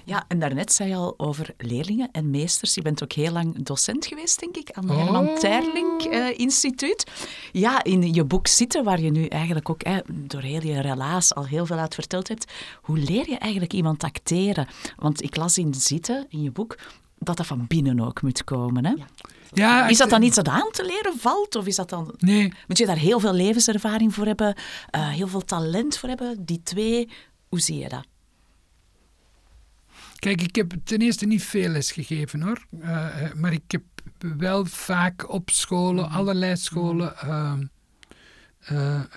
Ja, en daarnet zei je al over leerlingen en meesters. Je bent ook heel lang docent geweest, denk ik, aan het Oh. Herman Terling eh, Instituut. Ja, in je boek Zitten, waar je nu eigenlijk ook eh, door heel je relaas al heel veel uit verteld hebt. Hoe leer je eigenlijk iemand acteren? Want ik las in Zitten, in je boek, dat dat van binnen ook moet komen. Hè? Ja. Ja Is dat dan iets dat aan te leren valt? Of is dat dan... Nee, Moet je daar heel veel levenservaring voor hebben, eh, heel veel talent voor hebben? Die twee, hoe zie je dat? Kijk, ik heb ten eerste niet veel les gegeven hoor. Uh, maar ik heb wel vaak op scholen, mhm. allerlei scholen, uh,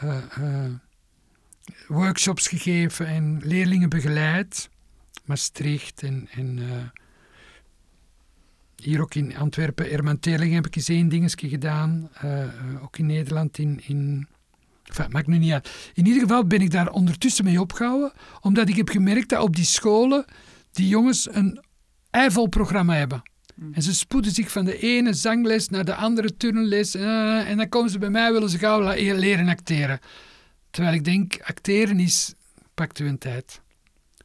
workshops gegeven en leerlingen begeleid. Maastricht en, en hier ook in Antwerpen, Herman Teling heb ik eens één dingetje gedaan. ook in Nederland in, in Enfin, maakt nu niet uit. In ieder geval ben ik daar ondertussen mee opgehouden, omdat ik heb gemerkt dat op die scholen die jongens een eivol programma hebben. Mm. En ze spoeden zich van de ene zangles naar de andere turnles. Uh, en dan komen ze bij mij, willen ze gauw leren acteren. Terwijl ik denk, acteren is, pakt u een tijd.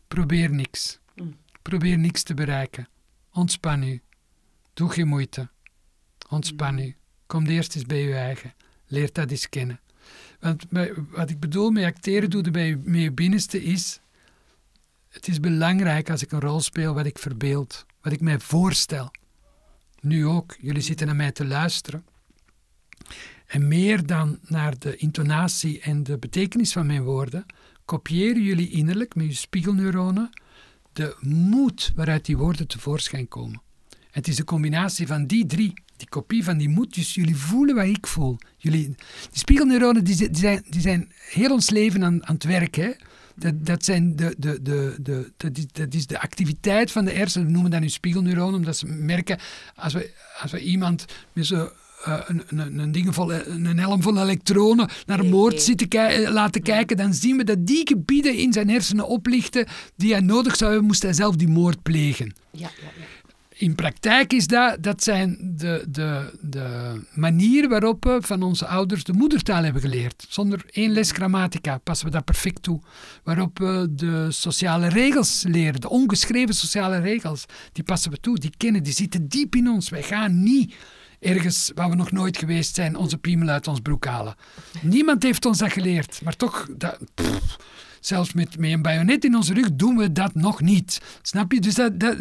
Probeer niks. Mm. Probeer niks te bereiken. Ontspan u. Doe geen moeite. Ontspan mm. u. Kom eerst eens bij uw eigen. Leer dat eens kennen. Want wat ik bedoel met acteren doe bij met je binnenste is... Het is belangrijk als ik een rol speel wat ik verbeeld. Wat ik mij voorstel. Nu ook. Jullie zitten naar mij te luisteren. En meer dan naar de intonatie en de betekenis van mijn woorden... kopiëren jullie innerlijk met je spiegelneuronen de moed waaruit die woorden tevoorschijn komen. Het is de combinatie van die drie die kopie van die moed. Dus jullie voelen wat ik voel. Jullie, die spiegelneuronen die, die, zijn, die zijn heel ons leven aan, aan het werk. Hè? Dat, dat, zijn de, de, de, de, dat, is, dat is de activiteit van de hersenen. We noemen dat nu spiegelneuronen, omdat ze merken als we, als we iemand met zo uh, een, een, een, ding vol, een helm vol elektronen naar een moord zitten eh, laten kijken, dan zien we dat die gebieden in zijn hersenen oplichten die hij nodig zou hebben, moest hij zelf die moord plegen. Ja, ja, ja in praktijk is dat, dat zijn de, de, de manieren waarop we van onze ouders de moedertaal hebben geleerd. Zonder één les grammatica passen we dat perfect toe. Waarop we de sociale regels leren, de ongeschreven sociale regels, die passen we toe, die kennen, die zitten diep in ons. Wij gaan niet ergens waar we nog nooit geweest zijn onze piemel uit ons broek halen. Niemand heeft ons dat geleerd, maar toch... Dat, zelfs met, met een bajonet in onze rug doen we dat nog niet. Snap je? Dus dat, dat,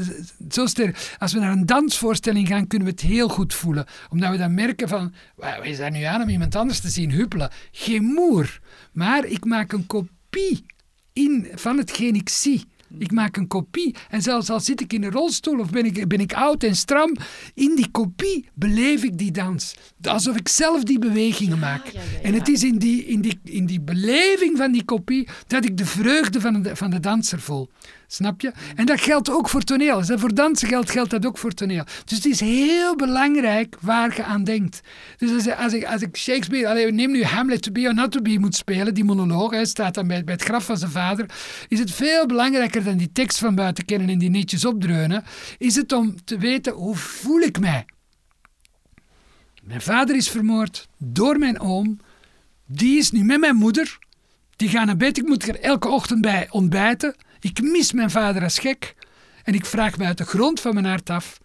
zo sterk. Als we naar een dansvoorstelling gaan, kunnen we het heel goed voelen. Omdat we dan merken van, wij zijn nu aan om iemand anders te zien huppelen. Geen moer. Maar ik maak een kopie in, van hetgeen ik zie. Ik maak een kopie. En zelfs al zit ik in een rolstoel of ben ik, ben ik oud en stram, in die kopie beleef ik die dans. Alsof ik zelf die bewegingen maak. en het is in die, in, die, in die beleving van die kopie dat ik de vreugde van de, van de danser voel. Snap je? En dat geldt ook voor toneel. Voor dansen geldt, geldt dat ook voor toneel. Dus het is heel belangrijk waar je aan denkt. Dus als, als, ik, als Shakespeare, neem nu Hamlet to be or not to be moet spelen, die monoloog, hij staat dan bij, bij het graf van zijn vader, is het veel belangrijker dan die tekst van buiten kennen en die netjes opdreunen, is het om te weten hoe voel ik mij. Mijn vader is vermoord door mijn oom. Die is nu met mijn moeder. Die gaan naar bed. Ik moet er elke ochtend bij ontbijten. Ik mis mijn vader als gek. En ik vraag me uit de grond van mijn hart af: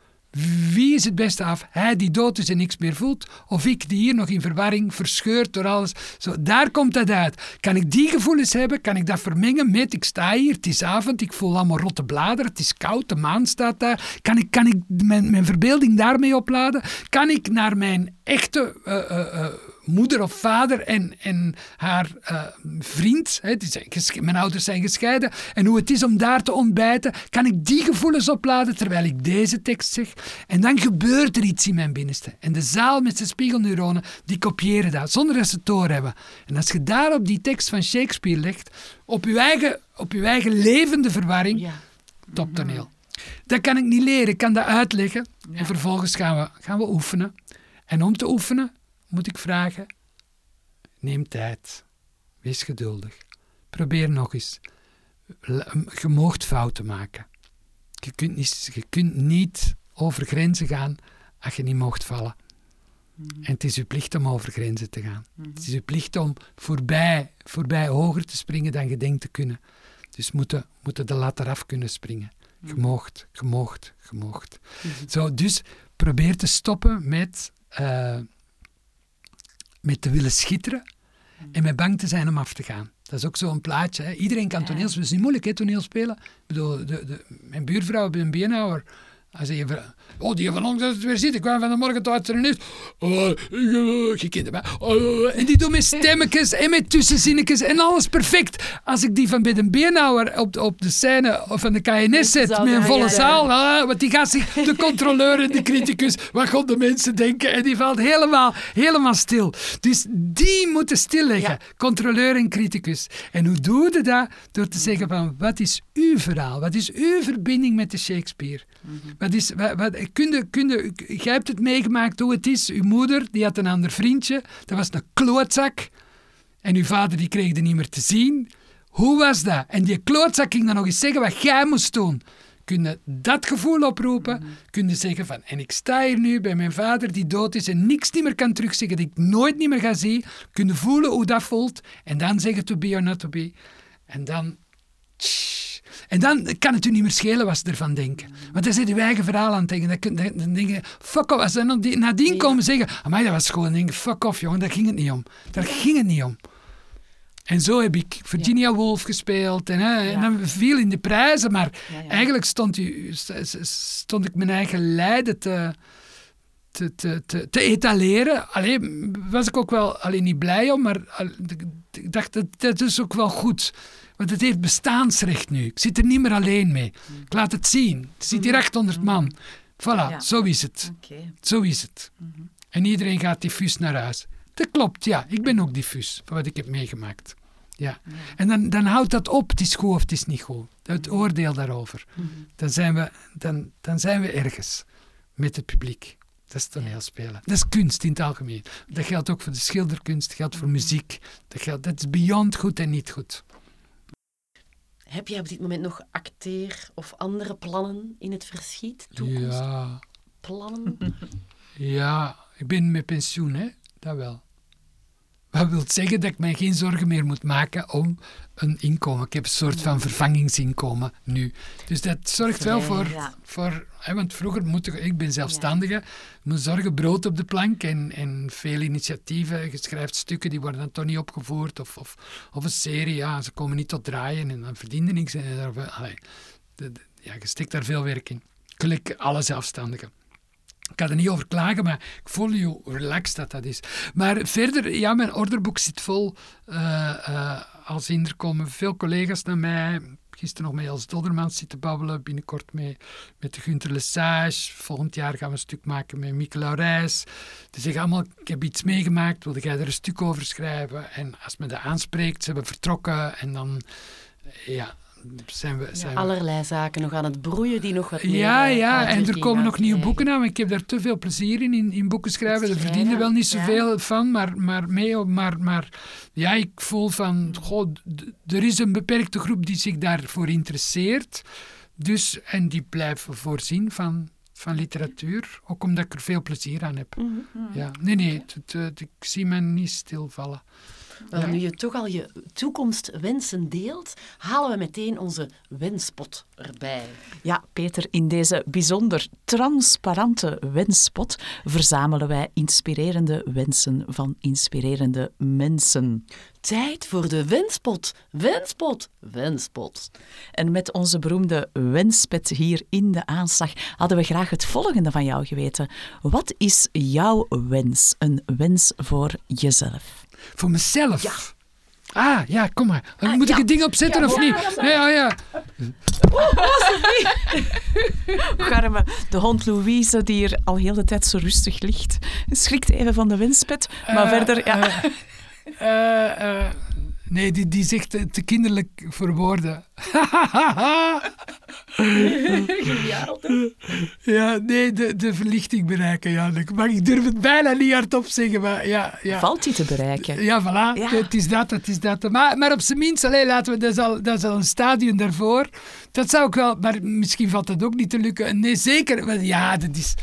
wie is het beste af? Hij die dood is en niks meer voelt, of ik die hier nog in verwarring, verscheurd door alles. Zo, daar komt dat uit. Kan ik die gevoelens hebben? Kan ik dat vermengen met ik sta hier, het is avond, ik voel allemaal rotte bladeren, het is koud, de maan staat daar. Kan ik, kan ik mijn, mijn verbeelding daarmee opladen? Kan ik naar mijn echte uh, uh, moeder of vader en, en haar uh, vriend. Hè, die zijn mijn ouders zijn gescheiden. En hoe het is om daar te ontbijten. Kan ik die gevoelens opladen terwijl ik deze tekst zeg? En dan gebeurt er iets in mijn binnenste. En de zaal met zijn spiegelneuronen, die kopiëren dat, zonder dat ze het doorhebben. En als je daarop die tekst van Shakespeare legt, op je eigen, op je eigen levende verwarring, ja. toptoneel. Dat kan ik niet leren, ik kan dat uitleggen. En vervolgens gaan we, gaan we oefenen. En om te oefenen moet ik vragen: neem tijd. Wees geduldig. Probeer nog eens. Je moogt fouten maken. Je kunt, niet, je kunt niet over grenzen gaan als je niet mocht vallen. Mhm. En het is uw plicht om over grenzen te gaan. Mhm. Het is uw plicht om voorbij, voorbij hoger te springen dan je denkt te kunnen. Dus moeten, moeten de lat eraf kunnen springen. Je mhm. moogt, je moogt, je moogt. Zo, dus probeer te stoppen met uh, met te willen schitteren en met bang te zijn om af te gaan. Dat is ook zo'n plaatje. Hè. Iedereen kan toneelspelen. Het is niet moeilijk, hè, toneelspelen. Ik bedoel, de, de, mijn buurvrouw, een beenhouwer, Als je van, oh, die van ons is het weer zitten. Ik kwam van de morgen tot er is. Oh, je kent hem. En die doen met stemmetjes en met tussenzinnetjes en alles perfect. Als ik die van Bidden Beenhouwer op, op de scène van de KNS zet met een volle zaal. Want die gaat zich, de controleur en de criticus, wat gaan de mensen denken? En die valt helemaal, helemaal stil. Dus die moeten stilleggen. Controleur en criticus. En hoe doe je dat? Door te zeggen van, wat is uw verhaal? Wat is uw verbinding met de Shakespeare? Wat is, wat, wat, kunde, kunde, jij hebt het meegemaakt hoe het is. Uw moeder, die had een ander vriendje. Dat was een klootzak. En uw vader, die kreeg er niet meer te zien. Hoe was dat? En die klootzak ging dan nog eens zeggen wat jij moest doen. Kun je dat gevoel oproepen? Mm Kun je zeggen van, en ik sta hier nu bij mijn vader die dood is en niks niet meer kan terugzeggen, dat ik nooit niet meer ga zien. Kun je voelen hoe dat voelt en dan zeggen to be or not to be. En dan... En dan kan het u niet meer schelen wat ze ervan denken. Want dan zit uw eigen verhaal aan het denken. Dan, dan, denk je, fuck off. Als ze dan nadien komen zeggen, maar dat was gewoon, denk fuck off jongen, daar ging het niet om. Daar ging het niet om. En zo heb ik Virginia Woolf gespeeld. En, hè, en dan viel in de prijzen, maar eigenlijk stond, u, stond ik mijn eigen lijden te, te, te, te, te etaleren. Alleen was ik ook wel alleen niet blij om, maar ik dacht, dat, dat is ook wel goed. Want het heeft bestaansrecht nu. Ik zit er niet meer alleen mee. Ik laat het zien. Het zit hier 800 mhm. man. Voilà, zo is het. Zo is het. Mhm. En iedereen gaat diffuus naar huis. Dat klopt, ja. Ik ben ook diffuus, van wat ik heb meegemaakt. Ja. En dan, dan houdt dat op, het is goed of het is niet goed. Het oordeel daarover. Mhm. Dan, zijn we, dan, dan zijn we ergens met het publiek. Dat is toneelspelen. Dat is kunst in het algemeen. Dat geldt ook voor de schilderkunst, dat geldt voor muziek. Dat, geldt, dat is beyond goed en niet goed. Heb jij op dit moment nog acteer- of andere plannen in het verschiet? Toekomst? Ja. Plannen? ja, ik ben met pensioen, hè? Dat wel. Dat wil zeggen dat ik mij geen zorgen meer moet maken om een inkomen. Ik heb een soort van vervangingsinkomen nu. Dus dat zorgt wel voor... voor hè, want vroeger moet ik... Ik ben zelfstandige. Ja. moet zorgen brood op de plank en, en veel initiatieven. Je schrijft stukken, die worden dan toch niet opgevoerd. Of, of, of een serie, ja, ze komen niet tot draaien en dan verdien je niks. En, ja, je steekt daar veel werk in. Klik alle zelfstandigen. Ik kan er niet over klagen, maar ik voel je relaxed dat dat is. Maar verder, ja, mijn orderboek zit vol. Uh, als in, er komen veel collega's naar mij. Gisteren nog met Els Doddermans zitten babbelen. Binnenkort mee, met de Gunter Lesage. Volgend jaar gaan we een stuk maken met Mieke Laurijs. Die zeggen allemaal, ik heb iets meegemaakt. Wilde jij er een stuk over schrijven? En als men dat aanspreekt, ze hebben vertrokken. En dan, ja, zijn we... Zijn allerlei zaken nog aan het broeien die nog wat meer... Ja, eh, ja, en er komen nog nieuwe boeken aan. Ik heb daar te veel plezier in, in, in boeken schrijven. Er verdienen wel niet zoveel ja. van, maar, maar, mee, maar, maar ja, ik voel van... Goh, er is een beperkte groep die zich daarvoor interesseert. Dus, en die blijven voorzien van, van literatuur. Ook omdat ik er veel plezier aan heb. Mhm. Ja. Nee, nee, het, ik zie me niet stilvallen. Wel, nu je toch al je toekomstwensen deelt, halen we meteen onze wenspot erbij. Ja, Peter, in deze bijzonder transparante wenspot verzamelen wij inspirerende wensen van inspirerende mensen. Tijd voor de wenspot, wenspot, wenspot. En met onze beroemde wenspet hier in de aanslag hadden we graag het volgende van jou geweten. Wat is jouw wens? Een wens voor jezelf? Voor mezelf? Ja. Ah, ja, kom maar. Ah, Moet ik het ding opzetten of niet? Ja, ja. Garme, de hond Louise, die hier al heel de tijd zo rustig ligt, schrikt even van de windspet. Maar uh, verder, ja. Uh, Nee, die, die zegt te, kinderlijk voor woorden. ja, nee, de, de verlichting bereiken, ja. Maar ik durf het bijna niet hardop zeggen, maar ja. ja. Valt die te bereiken? Ja, voilà. Ja. Het is dat, het is dat. Maar, maar op zijn minst, alleen, laten we, dat is, al, dat is al een stadium daarvoor. Dat zou ik wel, maar misschien valt dat ook niet te lukken. Nee, zeker. Ja, dat is...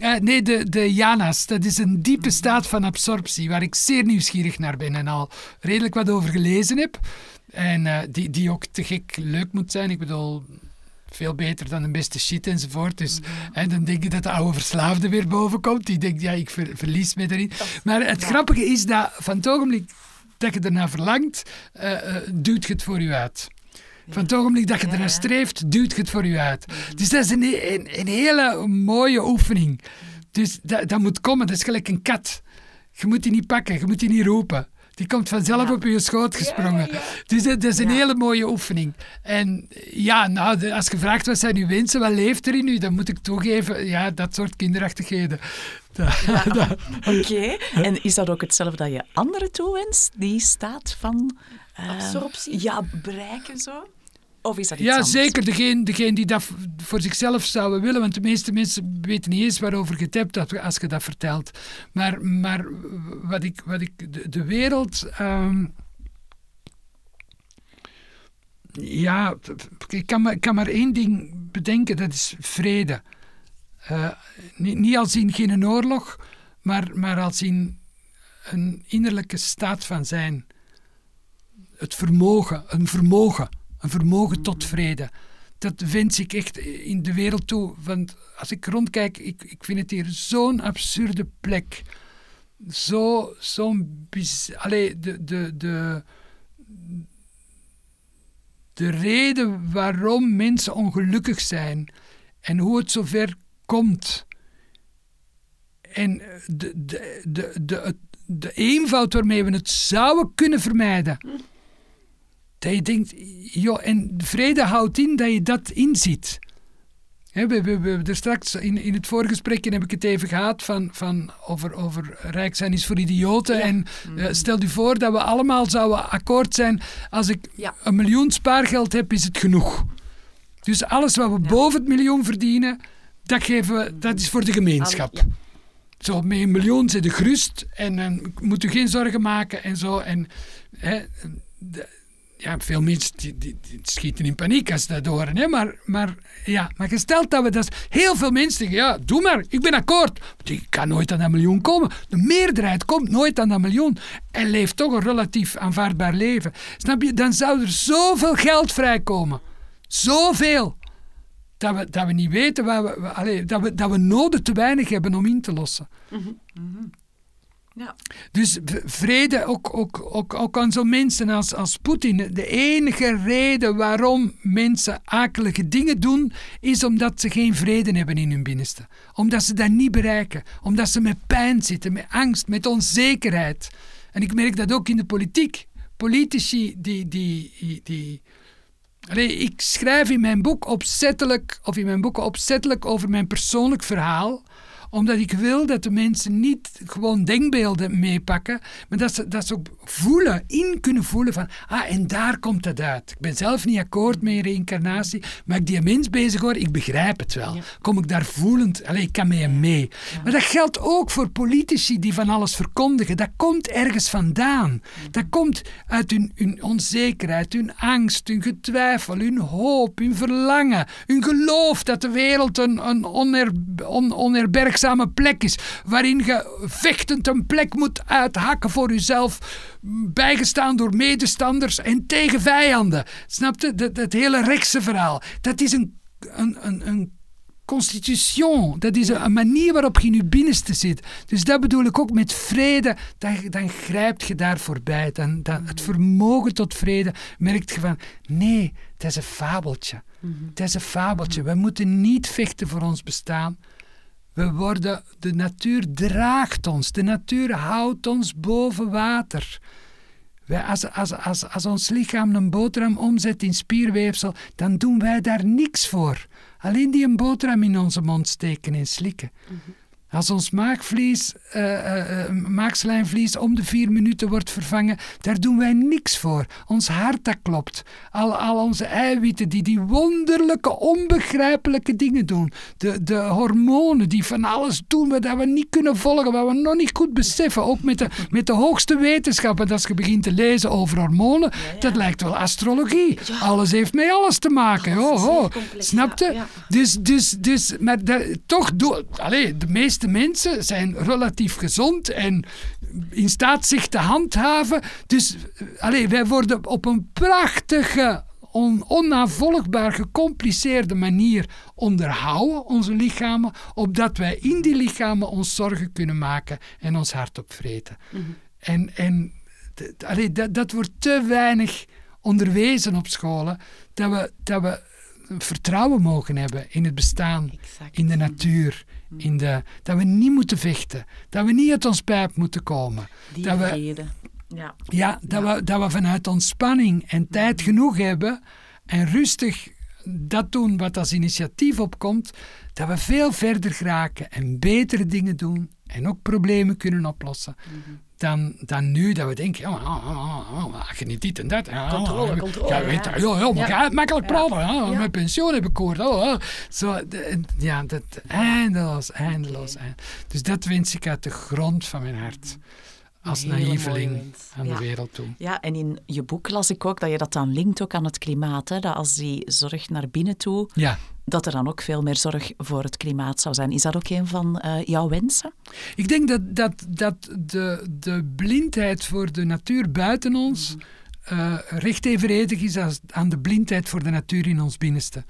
Uh, nee, de, de Janas, dat is een diepe staat van absorptie waar ik zeer nieuwsgierig naar ben en al redelijk wat over gelezen heb. En uh, die, die ook te gek leuk moet zijn. Ik bedoel, veel beter dan de beste shit enzovoort. Dus mm hè, dan denk je dat de oude verslaafde weer boven komt. Die denkt, ja, ik ver, verlies me erin. Maar het grappige is dat van het ogenblik dat je ernaar verlangt, uh, duwt je het voor je uit. Van het ogenblik dat je ernaar streeft, duwt je het voor je uit. Dus dat is een, een, een hele mooie oefening. Dus dat, dat moet komen, dat is gelijk een kat. Je moet die niet pakken, je moet die niet roepen. Die komt vanzelf Ja. op je schoot gesprongen. Dus dat, dat is een hele mooie oefening. En ja, nou, als je vraagt wat zijn uw wensen, wat leeft er in u, dan moet ik toegeven, ja, dat soort kinderachtigheden. Oké. En is dat ook hetzelfde dat je andere toewenst? Die staat van... eh, Absorptie? Ja, bereiken zo? Of is dat iets Ja, anders? zeker. Degene, degene die dat voor zichzelf zouden willen. Want de meeste mensen weten niet eens waarover je het hebt dat- als je dat vertelt. Maar, maar wat ik, wat ik, de, de wereld. ehm, ja, ik kan, maar, ik kan maar één ding bedenken: dat is vrede. Eh, niet, niet als in geen oorlog, maar, maar als in een innerlijke staat van zijn. Het vermogen, een vermogen, een vermogen tot vrede. Dat wens ik echt in de wereld toe. Want als ik rondkijk, ik, ik vind het hier zo'n absurde plek. Zo, zo'n. Allee, de, de, de, de reden waarom mensen ongelukkig zijn en hoe het zover komt. En de, de, de, de, de eenvoud waarmee we het zouden kunnen vermijden. Dat je denkt, joh, en vrede houdt in dat je dat inziet. We, we, we hebben er straks in, in het voorgesprekje heb ik het even gehad van, van over, over rijk zijn is voor idioten. En eh, stel je voor dat we allemaal zouden akkoord zijn. Als ik Ja. een miljoen spaargeld heb, is het genoeg. Dus alles wat we boven het miljoen verdienen, dat, geven we, dat is voor de gemeenschap. Zo, met een miljoen zit je gerust en dan moet u geen zorgen maken en zo. En, de- ja, veel mensen die, die, die schieten in paniek als ze dat horen. Hè? Maar, maar, ja, maar gesteld dat we dat... Heel veel mensen zeggen, ja, doe maar, ik ben akkoord. Ik kan nooit aan dat miljoen komen. De meerderheid komt nooit aan dat miljoen en leeft toch een relatief aanvaardbaar leven. Snap je? Dan zou er zoveel geld vrijkomen. Zoveel. Dat we, dat we niet weten waar we, dat, we, dat we noden te weinig hebben om in te lossen. Ja. Dus vrede ook, ook, ook, ook aan zo'n mensen als, als Poetin. De enige reden waarom mensen akelige dingen doen, is omdat ze geen vrede hebben in hun binnenste. Omdat ze dat niet bereiken. Omdat ze met pijn zitten, met angst, met onzekerheid. En ik merk dat ook in de politiek. Politici die. die, die ik schrijf in mijn boek opzettelijk, of in mijn boeken opzettelijk over mijn persoonlijk verhaal omdat ik wil dat de mensen niet gewoon denkbeelden meepakken, maar dat ze, dat ze ook voelen, in kunnen voelen van, ah, en daar komt het uit. Ik ben zelf niet akkoord met reïncarnatie, maar ik die mens bezig hoor, ik begrijp het wel. Kom ik daar voelend, allee, ik kan met hem mee. Maar dat geldt ook voor politici die van alles verkondigen. Dat komt ergens vandaan. Dat komt uit hun, hun onzekerheid, hun angst, hun getwijfel, hun hoop, hun verlangen, hun geloof dat de wereld een, een on, onherbergzame plek is, waarin je vechtend een plek moet uithakken voor jezelf, bijgestaan door medestanders en tegen vijanden. Snap je? Dat, dat hele rechtse verhaal. Dat is een, een, een, een constitution. Dat is een, manier waarop je in je binnenste zit. Dus dat bedoel ik ook met vrede. Dan, dan grijpt je daar voorbij. Dan, dan, het vermogen tot vrede merkt je van... Nee, dat is een fabeltje. Dat is een fabeltje. We moeten niet vechten voor ons bestaan. We worden... De natuur draagt ons. De natuur houdt ons boven water. Wij, als, als, als, als ons lichaam een boterham omzet in spierweefsel, dan doen wij daar niks voor. Alleen die een boterham in onze mond steken en slikken. Als ons maagvlies, eh, eh, eh, maagslijmvlies om de vier minuten wordt vervangen, daar doen wij niks voor. Ons hart dat klopt. Al, al onze eiwitten die die wonderlijke, onbegrijpelijke dingen doen. De, de hormonen die van alles doen wat we niet kunnen volgen, wat we nog niet goed beseffen. Ook met de, met de hoogste wetenschappen. Als je begint te lezen over hormonen, dat lijkt wel astrologie. Alles heeft met alles te maken. Alles is Ho, ho. heel complex, Snap je? ja, ja. Dus, dus, dus, maar dat- toch, do, allee, de meeste mensen zijn relatief gezond en in staat zich te handhaven. Dus eh, allee, wij worden op een prachtige, on, onnavolgbaar gecompliceerde manier onderhouden, onze lichamen, opdat wij in die lichamen ons zorgen kunnen maken en ons hart opvreten. En, en d- allee, dat, dat wordt te weinig onderwezen op scholen dat we, dat we vertrouwen mogen hebben in het bestaan, Exact. in de natuur. In de, dat we niet moeten vechten, dat we niet uit ons pijp moeten komen. Die dat we. Ja. ja, dat, We, dat we vanuit ontspanning en tijd genoeg hebben en rustig dat doen wat als initiatief opkomt, dat we veel verder geraken en betere dingen doen en ook problemen kunnen oplossen. Dan, dan nu dat we denken, ja, ja, ja, ja, als je niet dit en dat. Ja, Controle, controle, Ja, weet, ja. je, makkelijk praten. Ja. Mijn pensioen heb ik. Oh, oh. Zo, ja, dat eindeloos, eindeloos. eindeloos. Dus dat wens ik uit de grond van mijn hart. Als naïveling aan Ja. de wereld toe. Ja, en in je boek las ik ook dat je dat dan linkt ook aan het klimaat. Hè? Dat als die zorg naar binnen toe, Ja. Dat er dan ook veel meer zorg voor het klimaat zou zijn. Is dat ook een van eh, jouw wensen? Ik denk dat, dat, dat de, de blindheid voor de natuur buiten ons eh, recht evenredig is als aan de blindheid voor de natuur in ons binnenste.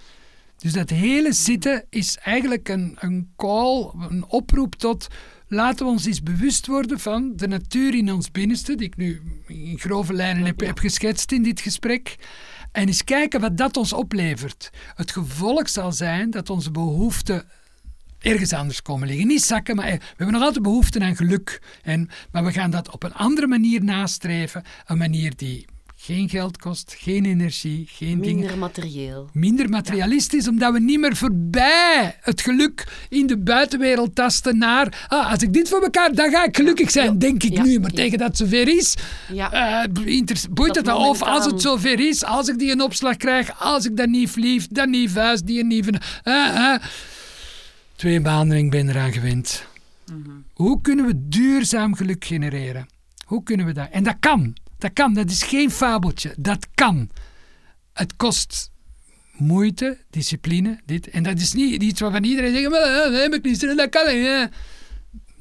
Dus dat hele zitten is eigenlijk een, een call, een oproep tot laten we ons eens bewust worden van de natuur in ons binnenste, die ik nu in grove lijnen heb, heb geschetst in dit gesprek. En eens kijken wat dat ons oplevert. Het gevolg zal zijn dat onze behoeften ergens anders komen liggen. Niet zakken, maar eh, we hebben nog altijd behoefte aan geluk. En, maar we gaan dat op een andere manier nastreven. Een manier die geen geld kost, geen energie, geen dingen. Minder materieel. Minder materialistisch, omdat we niet meer voorbij het geluk in de buitenwereld tasten naar. Ah, als ik dit voor elkaar, dan ga ik gelukkig zijn, denk ik Ja. nu. Maar tegen dat het zover is, Ja. eh, boeit het dan of als het zover is, als ik die een opslag krijg, als ik dat niet vlieg, dan niet vuist, die niet. van- eh, eh. Twee maanden en ik ben eraan gewend. Hoe kunnen we duurzaam geluk genereren? Hoe kunnen we dat? En dat kan. Dat kan. Dat is geen fabeltje. Dat kan. Het kost moeite, discipline, dit. En dat is niet iets waarvan iedereen zegt, "Maar, eh, dat heb ik niet, dat kan ik. eh."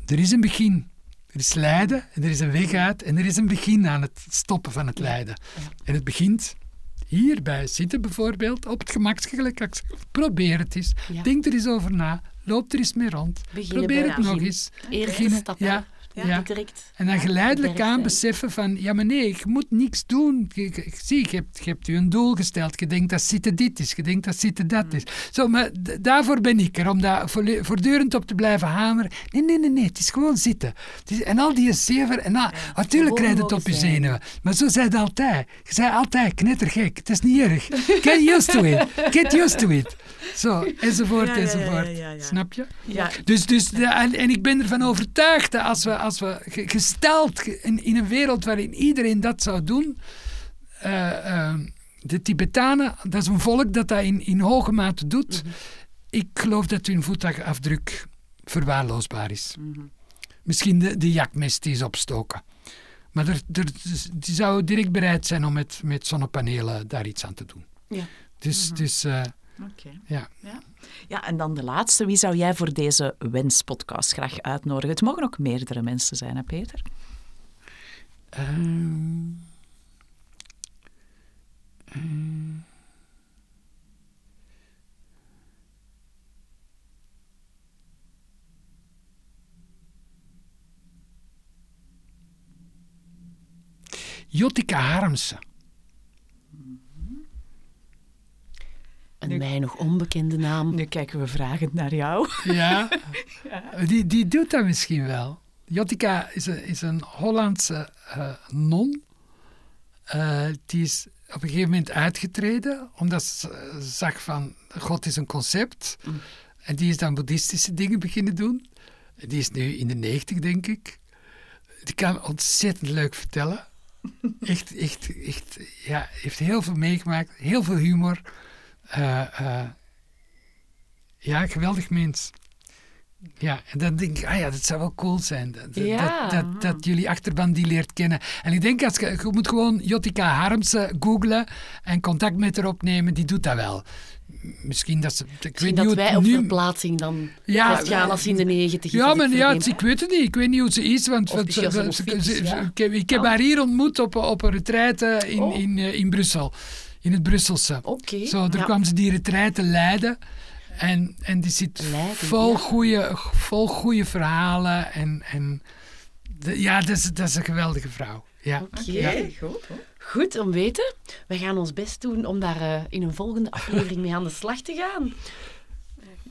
Er is een begin. Er is lijden, en er is een weg uit en er is een begin aan het stoppen van het lijden. En het begint hier bij zitten bijvoorbeeld, op het gemaksgelijk. Probeer het eens. Ja. Denk er eens over na. Loop er eens mee rond. Beginnen Probeer het nog eens. Eerste Beginnen. stap. Ja, Ja, direct. En dan geleidelijk berg aan beseffen van, ja maar nee, je moet niks doen. Zie, je hebt, je hebt je een doel gesteld. Je denkt dat zitten dit is. Je denkt dat zitten dat is. Zo, maar daarvoor ben ik er, om daar voortdurend op te blijven hameren. Nee, nee, nee, nee, het is gewoon zitten. Het is, en al die zever, en al, natuurlijk krijg je het op je zenuwen. Maar zo zei het altijd. Je zei altijd knettergek. Het is niet erg. Get used to it. Get used to it. Zo, enzovoort, Ja, enzovoort. ja. Snap je? Ja. Dus, dus de- en, en ik ben ervan overtuigd dat als we, als we ge- gesteld ge- in, in een wereld waarin iedereen dat zou doen. eh, eh, de Tibetanen, dat is een volk dat dat in, in hoge mate doet. Ik geloof dat hun voetafdruk verwaarloosbaar is. Misschien de, de jakmes die is opstoken. Maar er, er, die zou direct bereid zijn om met, met zonnepanelen daar iets aan te doen. Ja. Dus, dus eh, Oké. ja. Ja. ja, en dan de laatste. Wie zou jij voor deze wenspodcast graag uitnodigen? Het mogen ook meerdere mensen zijn, hè Peter? Ehm, ehm. Jottika Harmsen. Een mij nog onbekende naam. Nu kijken we vragend naar jou. Ja, Die, die doet dat misschien wel. Jottika is een, is een Hollandse eh, non. Eh, die is op een gegeven moment uitgetreden, omdat ze zag van God is een concept. En die is dan boeddhistische dingen beginnen doen. Die is nu in de negentig, denk ik. Die kan ontzettend leuk vertellen. Echt, echt, echt. Ja, heeft heel veel meegemaakt. Heel veel humor. Eh, eh, ja, geweldig mens. Ja, en dan denk ik, ah ja, dat zou wel cool zijn. Dat, dat- Ja. dat, dat, dat jullie achterban die leert kennen. En ik denk, als je, je moet gewoon Jottika Harmsen googlen en contact met haar opnemen, die doet dat wel. Misschien dat ze... Ik Misschien weet niet dat wij op nu... verplaatsing dan Ja, gaan als in de negentig. Ja, dat maar ik ja, ik weet het niet. Ik weet niet hoe ze is. Want, ze- ze fiets, ja. ik, heb, ik heb Oh. haar hier ontmoet op, op een retraite in, Oh. in, eh, in Brussel. In het Brusselse. Zo, daar ja. kwam ze die retraite leiden. En, en die zit Leiden, vol, ja. goede, vol goede verhalen. En, en De- ja, dat is, dat is een geweldige vrouw. Ja. Oké, Ja. goed. goed om weten. We gaan ons best doen om daar eh, in een volgende aflevering mee aan de slag te gaan.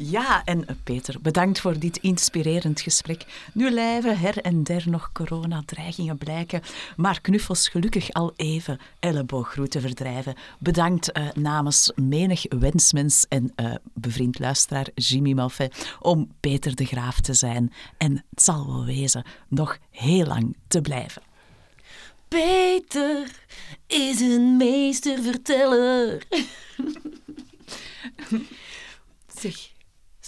Ja, en eh, Peter, bedankt voor dit inspirerend gesprek. Nu lijven her en der nog coronadreigingen blijken, maar knuffels gelukkig al even ellebooggroeten verdrijven. Bedankt eh, namens menig wensmens en eh, bevriend luisteraar Jimmy Malfait om Peter de Graaf te zijn. En het zal wel wezen nog heel lang te blijven. Peter is een meesterverteller. zeg,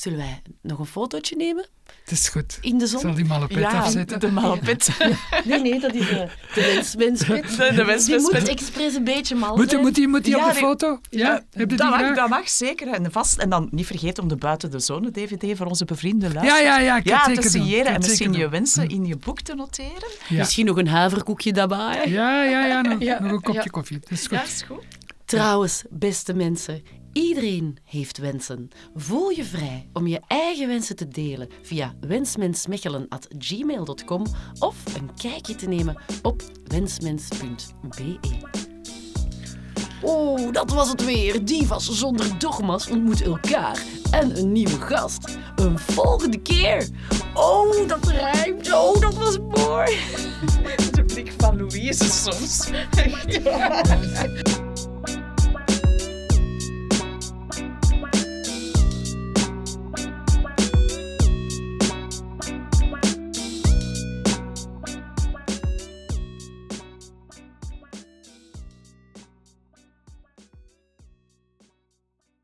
zullen wij nog een fotootje nemen? Het is goed. In de Ik zon? zal die malapet afzetten. de malpet. Nee, nee, dat is eh, de. De- de Die wensmenspit. moet expres een beetje mal Moet, zijn. moet die, moet die Ja, op de die- foto? Ja, heb je die dat, mag, dat mag zeker en vast. En dan niet vergeten om de Buiten de Zone DVD voor onze bevriende Ja, luisteraars ja, ja, ik het te signeren en misschien je wensen in je boek te noteren. Ja. Misschien nog een haverkoekje daarbij. Ja, ja, ja, nog, Ja, nog een kopje ja. koffie. Dat is goed. is goed. Trouwens, beste mensen, iedereen heeft wensen. Voel je vrij om je eigen wensen te delen via wensmensmechelen.gmail.com of een kijkje te nemen op wensmens.be. Oh, dat was het weer. Divas zonder dogma's ontmoeten elkaar en een nieuwe gast. Een volgende keer. Oh, dat rijmt. Oh, dat was mooi. De blik van Louise soms.